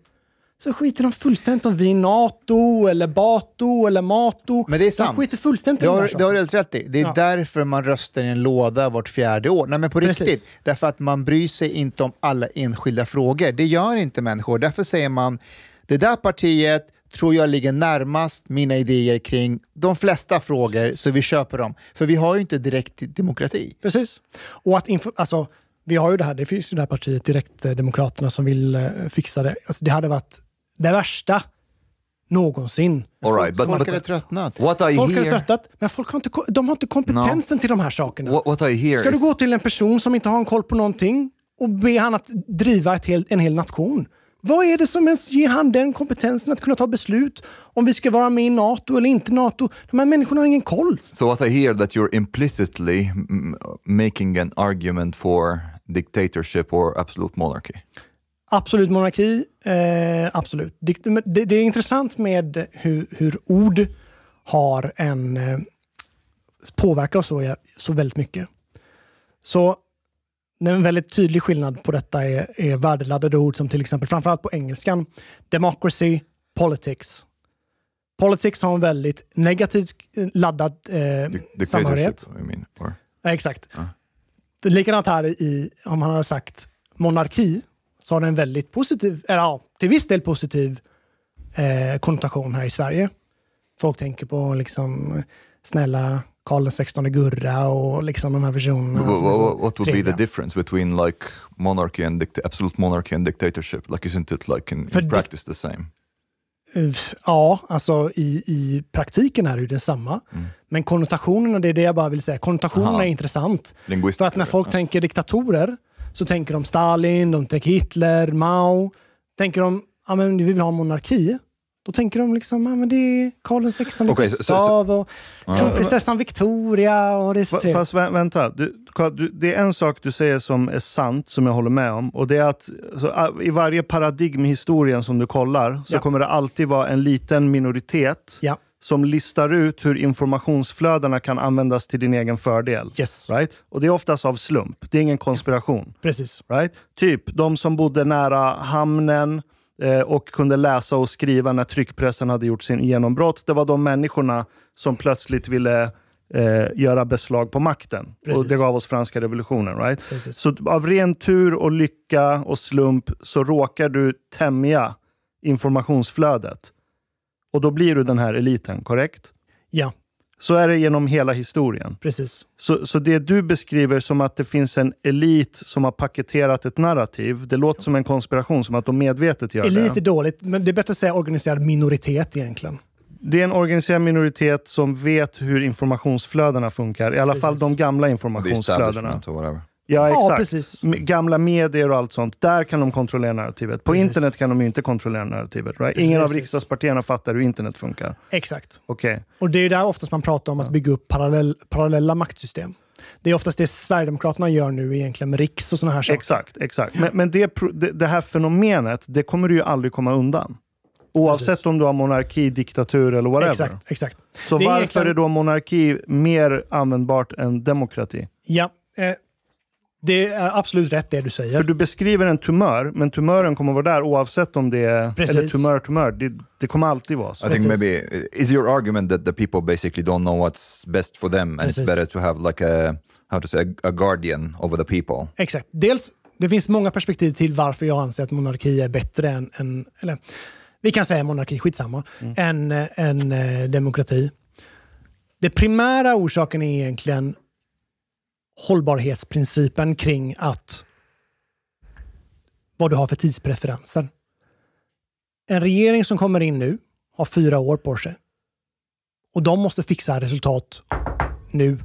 så skiter de fullständigt om vi är NATO, eller Bato, eller Mato. Men det är sant. De skiter fullständigt Det har, det har du helt rätt i. Det är Ja. därför man röstar i en låda vart fjärde år. Nej men på Precis. riktigt. Därför att man bryr sig inte om alla enskilda frågor. Det gör inte människor. Därför säger man, det där partiet tror jag ligger närmast mina idéer kring de flesta frågor, så vi köper dem. För vi har ju inte direkt demokrati. Precis. Och att alltså, vi har ju det här, det finns ju det här partiet Direktdemokraterna som vill eh, fixa det. Alltså, det hade varit det värsta någonsin. All right, but, Folk hade tröttnat. what I Folk har hear, tröttat, men folk har inte, de har inte kompetensen till de här sakerna. what, what I hear Ska du is, gå till en person som inte har en koll på någonting och be han att driva ett hel, en hel nation? Vad är det som ens ger han den kompetensen att kunna ta beslut om vi ska vara med i NATO eller inte NATO? De här människorna har ingen koll. so what I hear that you're implicitly making an argument for dictatorship or absolute monarchy. Absolut monarki, eh, absolut. Det, det, det är intressant med hur, hur ord har en eh, påverkar oss så, så väldigt mycket. Så en väldigt tydlig skillnad på detta är, är värdeladdade ord som till exempel, framförallt på engelskan, democracy, politics. Politics har en väldigt negativt laddad eh, samhörighet. Mean. Or, Ja, exakt. Är likadant här i, om man hade sagt monarki, så har den en väldigt positiv, eller ja, till viss del positiv eh, konnotation här i Sverige. Folk tänker på liksom snälla Karl XVI Gurra och liksom de här personerna. Wha- som är wha- så what would be the trevliga. difference between like monarchy and absolute monarchy and dictatorship? Like, isn't it like in, in practice the same? Ja, alltså i, i praktiken är det ju detsamma. Men konnotationerna, det är det jag bara vill säga. Konnotationerna Mm. Aha. är intressant. För att när folk ja. tänker diktatorer så tänker de Stalin, de tänker Hitler, Mao. Tänker de ja, men vi vill ha monarki, då tänker de liksom ja, men det är Karl XVI så- så- Gustav och Ja. kronprinsessan Victoria. Och det är så. Fast vä vänta, du, du, det är en sak du säger som är sant, som jag håller med om. Och det är att så, ah, i varje paradigm i historien som du kollar, så Ja. kommer det alltid vara en liten minoritet Ja. Som listar ut hur informationsflödena kan användas till din egen fördel. Yes. Right? Och det är oftast av slump. Det är ingen konspiration. Precis. Right? Typ de som bodde nära hamnen eh, och kunde läsa och skriva när tryckpressen hade gjort sin genombrott. Det var de människorna som plötsligt ville eh, göra beslag på makten. Precis. Och Det gav oss franska revolutionen. Right? Precis. Så av ren tur och lycka och slump så råkar du tämja informationsflödet. Och då blir du den här eliten, korrekt? Ja, Så är det genom hela historien. precis. Så, så det du beskriver som att det finns en elit som har paketerat ett narrativ, det låter som en konspiration, som att de medvetet gör Elit är det. dåligt, men det är bättre att säga organiserad minoritet egentligen. Det är en organiserad minoritet som vet hur informationsflödena funkar. I alla fall Precis. de gamla informationsflödena. Ja, Ja, exakt. precis. M- Gamla medier och allt sånt. Där kan de kontrollera narrativet. På Precis. internet kan de ju inte kontrollera narrativet. Right? Ingen av Precis. riksdagspartierna fattar hur internet funkar. Exakt. Okej. Och det är där oftast man pratar om att bygga upp parallell, parallella maktsystem. Det är oftast det Sverigedemokraterna gör nu egentligen med Riks och sådana här saker. Exakt, exakt. Men, men det, det, här fenomenet, det kommer du ju aldrig komma undan. Oavsett Precis. om du har monarki, diktatur eller whatever. Exakt, exakt. Så Det är varför egentligen- är då monarki mer användbart än demokrati? Ja, eh, det är absolut rätt det du säger. För du beskriver en tumör, men tumören kommer vara där oavsett om det är... Precis. Eller tumör, tumör. Det, det kommer alltid vara så. I think Precis. maybe is your argument that the people basically don't know what's best for them, and Precis. it's better to have like a how to say a, guardian over the people. Exakt. Dels, det finns många perspektiv till varför jag anser att monarki är bättre än, än eller vi kan säga monarki, skitsamma, än, eh, än eh, demokrati. Det primära orsaken är egentligen hållbarhetsprincipen kring att vad du har för tidspreferenser. En regering som kommer in nu har fyra år på sig. Och de måste fixa resultat nu.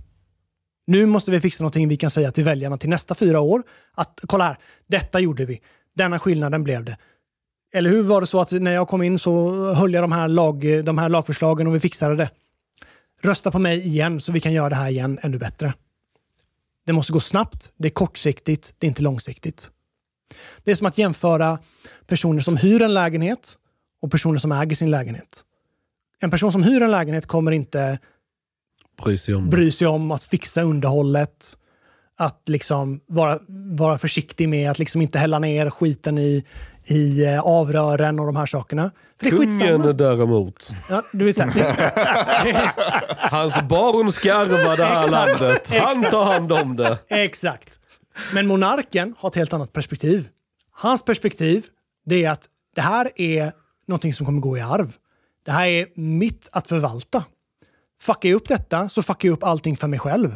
Nu måste vi fixa någonting vi kan säga till väljarna till nästa fyra år. Att kolla här, detta gjorde vi. Denna skillnaden blev det. Eller hur var det så att när jag kom in så höll jag de här, lag, de här lagförslagen och vi fixade det. Rösta på mig igen så vi kan göra det här igen ännu bättre. Det måste gå snabbt, det är kortsiktigt, det är inte långsiktigt. Det är som att jämföra personer som hyr en lägenhet och personer som äger sin lägenhet. En person som hyr en lägenhet kommer inte Bry sig om bry sig om att fixa underhållet. Att liksom vara, vara försiktig med att liksom inte hälla ner skiten i, i eh, avrören och de här sakerna. För Kungen däremot. Ja, du vet, Hans barn ska ärva det här Exakt, landet. Han exakt. tar hand om det. exakt. Men monarken har ett helt annat perspektiv. Hans perspektiv det är att det här är någonting som kommer gå i arv. Det här är mitt att förvalta. Fuckar jag upp detta så fuckar jag upp allting för mig själv.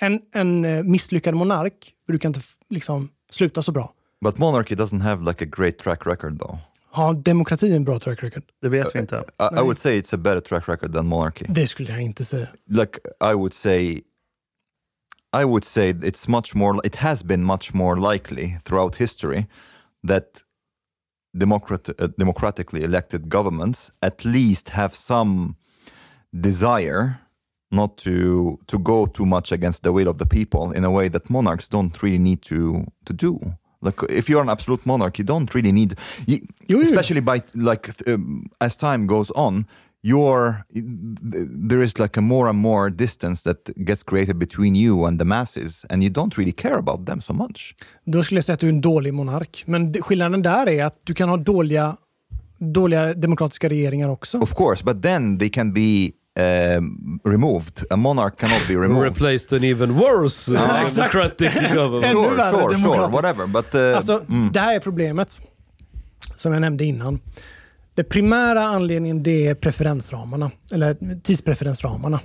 En, en eh, misslyckad monark brukar inte liksom sluta så bra. But monarchy doesn't have like a great track record though. Har demokrati en bra track record? Det vet vi inte. I, I would say it's a better track record than monarchy. Det skulle jag inte säga. like I would say I would say it's much more it has been much more likely throughout history that democrat, uh, democratically elected governments at least have some desire not to to go too much against the will of the people in a way that monarchs don't really need to to do like if you're an absolute monarch you don't really need you, especially by like um, as time goes on your there is like a more and more distance that gets created between you and the masses and you don't really care about them so much Då skulle jag säga att du är en dålig monark. Men skillnaden där är att du kan ha dåliga, dåliga demokratiska regeringar också. of course but then they can be um, removed a monarch cannot be removed Replaced an even worse uh, democratic government. Sure sure sure demokratiskt. whatever but uh, Alltså, det här är problemet som jag nämnde innan. Det primära anledningen det är preferensramarna, eller tidspreferensramarna.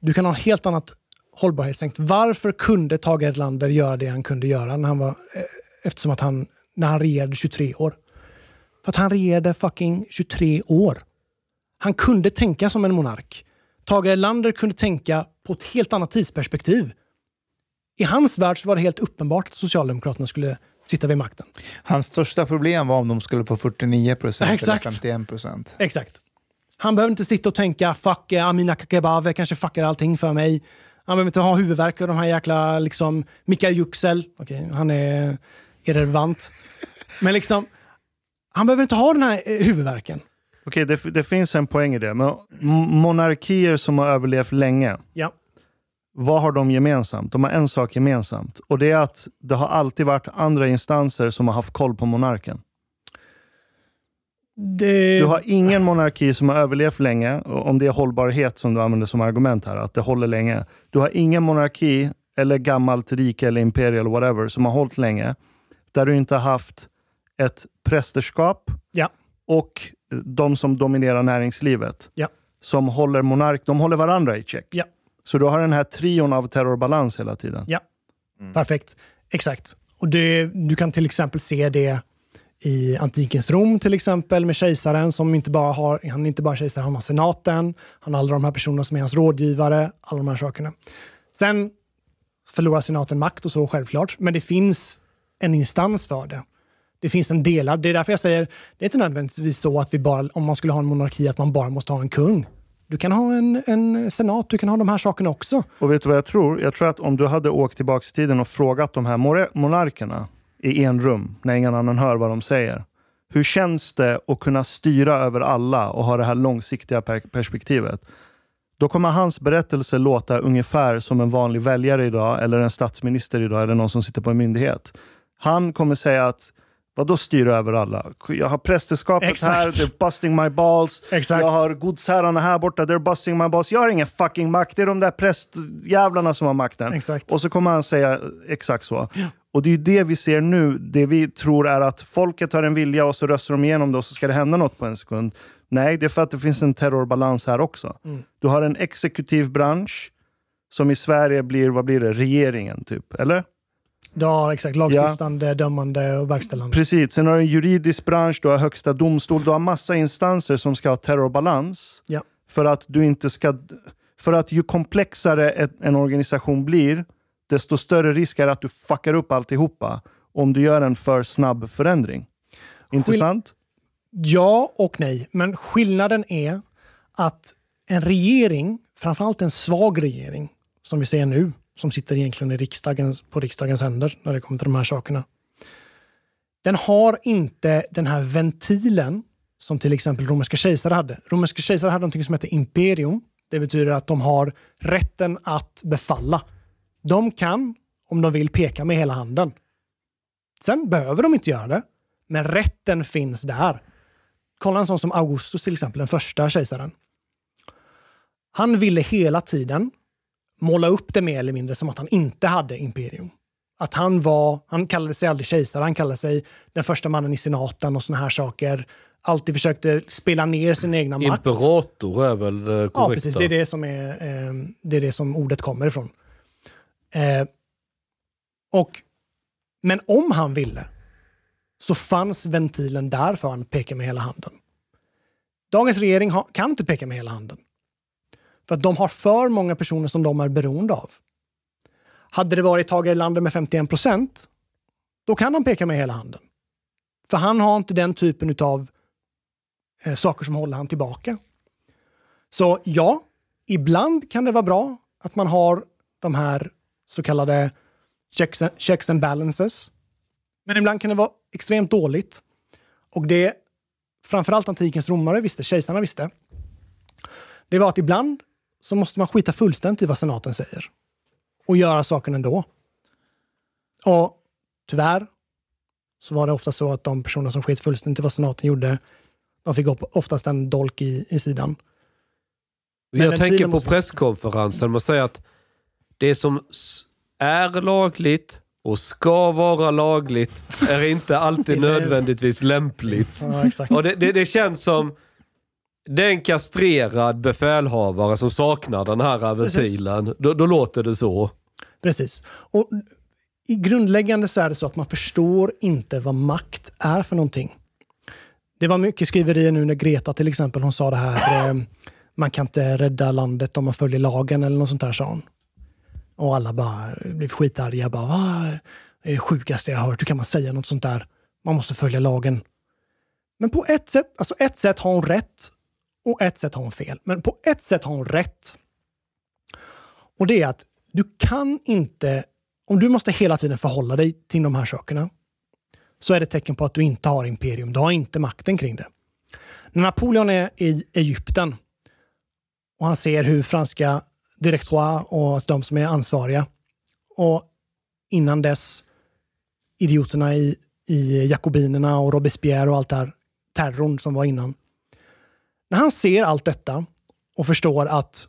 Du kan ha ett helt annat hållbarhetstänk. Varför kunde Tage Erlander göra det han kunde göra när han var, eh, eftersom att han, när han regerade 23 år? För att han regerade fucking 23 år. Han kunde tänka som en monark. Tage Erlander kunde tänka på ett helt annat tidsperspektiv. I hans värld var det helt uppenbart att Socialdemokraterna skulle sitta vid makten. Hans största problem var om de skulle få 49 procent eller Exakt. 51 procent. Exakt. Han behöver inte sitta och tänka fuck eh, Amina Kakabaveh kanske fuckar allting för mig. Han behöver inte ha huvudvärk och de här jäkla liksom Mikael Yüksel. Okej, han är irrelevant. Men liksom, han behöver inte ha den här eh, huvudvärken. Okej, det, det finns en poäng i det. Men monarkier som har överlevt länge, Ja. vad har de gemensamt? De har en sak gemensamt. Och det är att det har alltid varit andra instanser som har haft koll på monarken. Det... Du har ingen monarki som har överlevt länge, och om det är hållbarhet som du använder som argument här, att det håller länge. Du har ingen monarki, eller gammalt rike eller imperium eller whatever, som har hållit länge, där du inte har haft ett prästerskap Ja. och de som dominerar näringslivet, Ja. som håller monark, de håller varandra i check. Ja. Så du har den här trion av terrorbalans hela tiden. Ja, perfekt. Exakt. Och det, du kan till exempel se det i antikens Rom till exempel med kejsaren som inte bara har, han är inte bara kejsare, han har senaten, han har alla de här personerna som är hans rådgivare, alla de här sakerna. Sen förlorar senaten makt och så självklart, men det finns en instans för det. Det finns en delad, det är därför jag säger, det är inte nödvändigtvis så att vi bara, om man skulle ha en monarki, att man bara måste ha en kung. Du kan ha en, en senat, du kan ha de här sakerna också. Och vet du vad jag tror? Jag tror att om du hade åkt tillbaka i tiden och frågat de här monarkerna i en rum, när ingen annan hör vad de säger. Hur känns det att kunna styra över alla och ha det här långsiktiga perspektivet? Då kommer hans berättelse låta ungefär som en vanlig väljare idag, eller en statsminister idag, eller någon som sitter på en myndighet. Han kommer säga att Vadå styra över alla? Jag har prästerskapet Exakt. här, they're busting my balls. Exakt. Jag har godsherrarna här borta, they're busting my balls. Jag har ingen fucking makt, det är de där prästjävlarna som har makten. Exakt. Och så kommer han säga exakt så. Och det är ju det vi ser nu. Det vi tror är att folket har en vilja och så röstar de igenom det och så ska det hända något på en sekund. Nej, det är för att det finns en terrorbalans här också. Mm. Du har en exekutiv bransch som i Sverige blir, vad blir det, regeringen typ, eller? Ja, exakt. Lagstiftande, dömande och verkställande. Precis. Sen har du en juridisk bransch, du har högsta domstol, du har massa instanser som ska ha terrorbalans. Ja. För att du inte ska... För att ju komplexare ett, en organisation blir, desto större risk är att du fuckar upp alltihopa om du gör en för snabb förändring. Inte Skill-? Ja och nej, men skillnaden är att en regering, framförallt en svag regering, som vi ser nu, som sitter egentligen i riksdagens, på riksdagens händer när det kommer till de här sakerna. Den har inte den här ventilen som till exempel romerska kejsare hade. Romerska kejsare hade någonting som hette imperium. Det betyder att de har rätten att befalla. De kan, om de vill, peka med hela handen. Sen behöver de inte göra det, men rätten finns där. Kolla en sån som Augustus till exempel, den första kejsaren. Han ville hela tiden måla upp det mer eller mindre som att han inte hade imperium. Att han var, han kallade sig aldrig kejsare, han kallade sig den första mannen i senaten och såna här saker. Alltid försökte spela ner sin egna makt. Imperator är väl det korrekta? Ja, precis. Det är det som, är, eh, det är det som ordet kommer ifrån. Eh, och, men om han ville så fanns ventilen där för att peka med hela handen. Dagens regering kan inte peka med hela handen. För att de har för många personer som de är beroende av. Hade det varit Tage Erlander med 51 procent, då kan han peka med hela handen. För han har inte den typen av eh, saker som håller han tillbaka. Så ja, ibland kan det vara bra att man har de här så kallade checks and, checks and balances. Men ibland kan det vara extremt dåligt. Och det framförallt antikens romare visste, kejsarna visste, det var att ibland så måste man skita fullständigt i vad senaten säger. Och göra saken ändå. Och tyvärr så var det ofta så att de personer som skit fullständigt i vad senaten gjorde, de fick oftast en dolk i, i sidan. Men Jag tänker på måste- presskonferensen. Man säger att det som är lagligt och ska vara lagligt är inte alltid nödvändigtvis lämpligt. Ja. Och det, det, det känns som det är en kastrerad befälhavare som saknar den här ventilen. Då, då låter det så. Precis. Och I grundläggande så är det så att man förstår inte vad makt är för någonting. Det var mycket skriverier nu när Greta till exempel, hon sa det här, eh, man kan inte rädda landet om man följer lagen eller något sånt där sa hon. Och alla bara blev skitarga. Bara, "Ah, det är det sjukaste jag har hört. Hur kan man säga något sånt där? Man måste följa lagen. Men på ett sätt, alltså ett sätt har hon rätt och ett sätt har hon fel. Men på ett sätt har hon rätt. Och det är att du kan inte, om du måste hela tiden förhålla dig till de här sakerna, så är det ett tecken på att du inte har imperium. Du har inte makten kring det. När Napoleon är i Egypten och han ser hur franska direktoire och de som är ansvariga och innan dess idioterna i, i jakobinerna och Robespierre och allt det här terrorn som var innan. När han ser allt detta och förstår att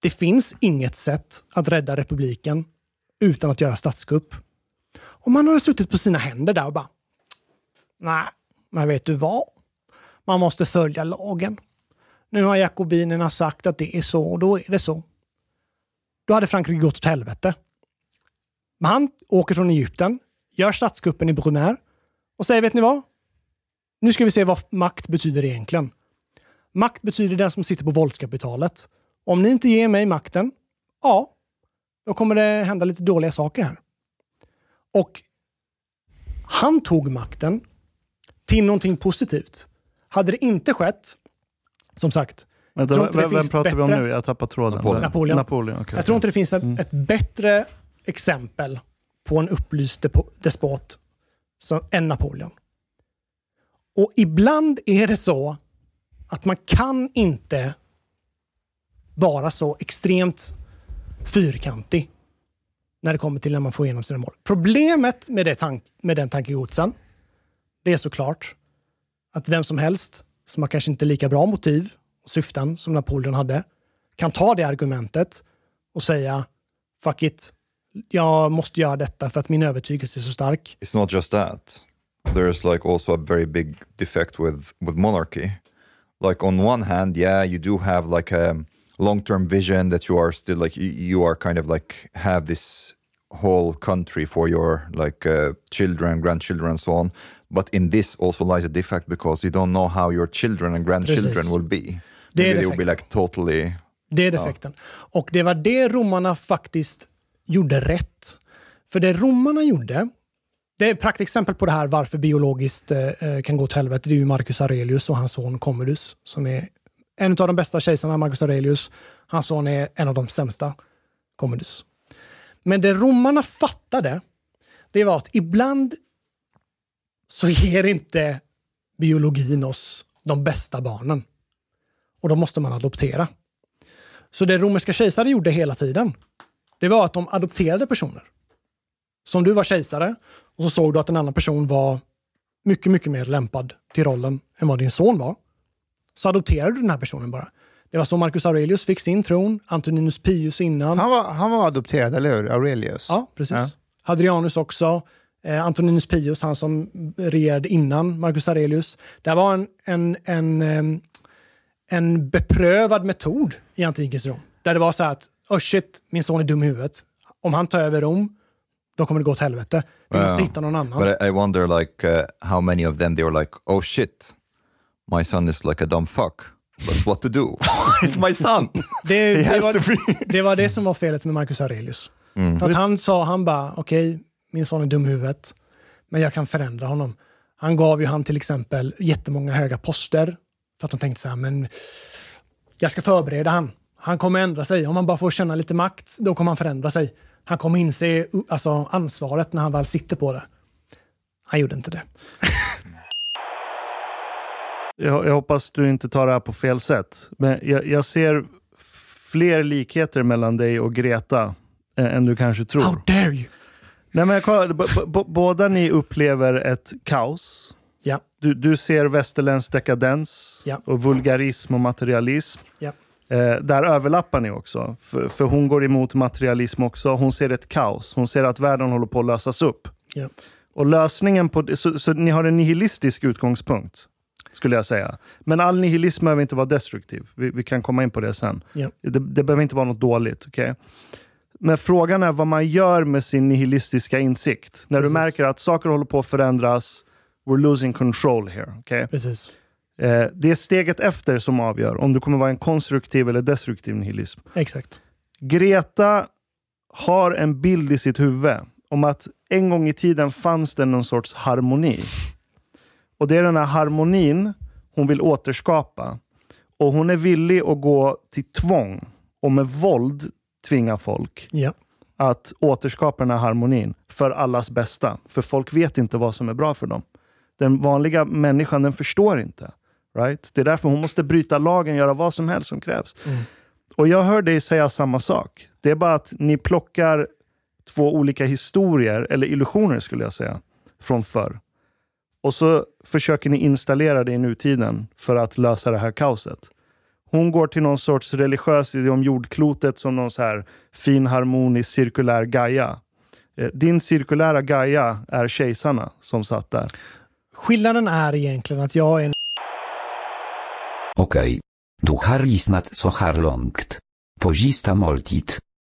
det finns inget sätt att rädda republiken utan att göra statskupp. Och man har suttit på sina händer där och bara Nej, men vet du vad? Man måste följa lagen. Nu har jakobinerna sagt att det är så och då är det så. Då hade Frankrike gått åt helvete. Men han åker från Egypten, gör statskuppen i Brumaire och säger, vet ni vad? Nu ska vi se vad makt betyder egentligen. Makt betyder den som sitter på våldskapitalet. Om ni inte ger mig makten, ja, då kommer det hända lite dåliga saker här. Och han tog makten till någonting positivt. Hade det inte skett, som sagt, Vänta, tror inte det vem, vem pratar vi om bättre- nu? Jag tappar tråden. Napoleon. Napoleon. Napoleon okej. Jag tror inte det finns ett, Mm. ett bättre exempel på en upplyst despot som, än Napoleon. Och ibland är det så att man kan inte vara så extremt fyrkantig när det kommer till när man får igenom sina mål. Problemet med, det tank, med den tankegodsen, det är såklart att vem som helst som har kanske inte lika bra motiv och syften som Napoleon hade, kan ta det argumentet och säga fuck it, jag måste göra detta för att min övertygelse är så stark. It's not just that. There's like also a very big defect with with monarchy. Like on one hand, yeah, you do have like a long-term vision that you are still like you, are kind of like have this whole country for your like uh, children, grandchildren, and so on. But in this also lies a defect because you don't know how your children and grandchildren Precis. will be. Det är Maybe they will be defekten. like totally. Det är defekten. Och det var det romarna faktiskt gjorde rätt. För det romarna gjorde, det är ett praktexempel på det här varför biologiskt eh, eh kan gå till helvete. Det är ju Marcus Aurelius och hans son Commodus som är en av de bästa kejsarna, Marcus Aurelius. Hans son är en av de sämsta, Commodus. Men det romarna fattade, det var att ibland så ger inte biologin oss de bästa barnen. Och då måste man adoptera. Så det romerska kejsare gjorde hela tiden, det var att de adopterade personer. Som du var kejsare och så såg du att en annan person var mycket, mycket mer lämpad till rollen än vad din son var. Så adopterade du den här personen bara. Det var så Marcus Aurelius fick sin tron, Antoninus Pius innan. Han var, han var adopterad, eller hur? Aurelius? Ja, precis. Ja. Hadrianus också. Eh, Antoninus Pius, han som regerade innan Marcus Aurelius. Det var en, en, en, en beprövad metod i antikens Rom. Där det var så här att, oh shit, min son är dum i huvudet. Om han tar över Rom, då kommer det gå åt helvete. Vi måste hitta någon annan. But I, wonder like uh, how many of them they were like, oh shit, my son is like a dumb fuck. But what to do? It's my son. Det, det, var, det var det som var felet med Marcus Aurelius. Mm. För att han sa, han bara, okej, min son är dum i huvudet, men jag kan förändra honom. Han gav ju han till exempel jättemånga höga poster, för att han tänkte så här, men jag ska förbereda han. Han kommer ändra sig. Om han bara får känna lite makt, då kommer han förändra sig. Han kommer inse alltså, ansvaret när han väl sitter på det. Han gjorde inte det. Jag, jag hoppas du inte tar det här på fel sätt. Men jag, jag ser fler likheter mellan dig och Greta eh, än du kanske tror. How dare you! Nej, men jag, båda ni upplever ett kaos. Ja. Du, du ser västerländsk dekadens Ja. och vulgarism och materialism. Ja. Eh, där överlappar ni också. För, för hon går emot materialism också. Hon ser ett kaos. Hon ser att världen håller på att lösas upp. Ja. Och lösningen på det, så, så ni har en nihilistisk utgångspunkt, skulle jag säga. Men all nihilism behöver inte vara destruktiv. Vi, vi kan komma in på det sen. Ja. Det, det behöver inte vara något dåligt. okej? Men frågan är vad man gör med sin nihilistiska insikt. När Precis. du märker att saker håller på att förändras, we're losing control here. okej? Precis. Eh, det är steget efter som avgör om du kommer vara en konstruktiv eller destruktiv nihilism. Exakt. Greta har en bild i sitt huvud om att en gång i tiden fanns det någon sorts harmoni. Och det är den här harmonin hon vill återskapa. Och hon är villig att gå till tvång och med våld tvinga folk Ja. att återskapa den här harmonin för allas bästa. För folk vet inte vad som är bra för dem. Den vanliga människan, den förstår inte. Right? Det är därför hon måste bryta lagen, göra vad som helst som krävs. Och jag hör dig säga samma sak. Det är bara att ni plockar två olika historier, eller illusioner skulle jag säga, från förr. Och så försöker ni installera det i nutiden för att lösa det här kaoset. Hon går till någon sorts religiös idé om jordklotet som någon så här fin harmonisk cirkulär Gaia. Eh, Din cirkulära Gaia är kejsarna som satt där. Skillnaden är egentligen att jag är en Okej. Du har lyssnat så här långt. På sista måltid.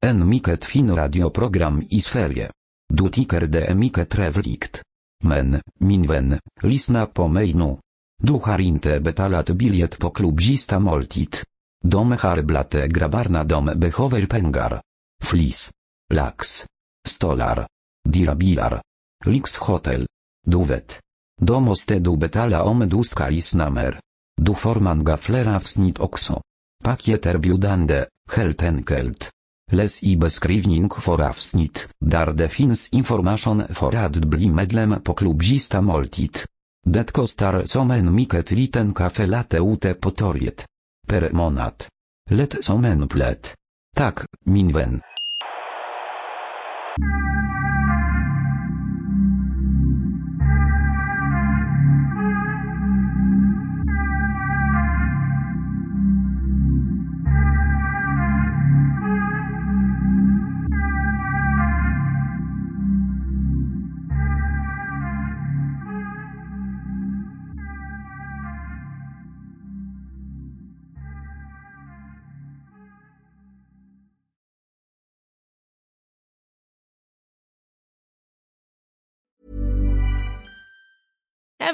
En mycket fin radioprogram i Sverige. Du tycker det är mycket trevligt. Men, min vän, lyssna på mig nu. Du har inte betalat biljett på klubb sista måltid. De har dom grabbarna de behöver pengar. Flis. Lax. Stolar. Dirabilar. Lyxhotel. Du vet. Då måste du betala om du ska lyssna mer. Du får många fler avsnitt också. biudande, helt enkelt. Läs i beskrivning för avsnitt, där det finns information för att bli medlem på klubbista måltid. Det kostar som en mycket liten kaffe latte ute på torget. Per månad. Lätt som en plätt. Tack,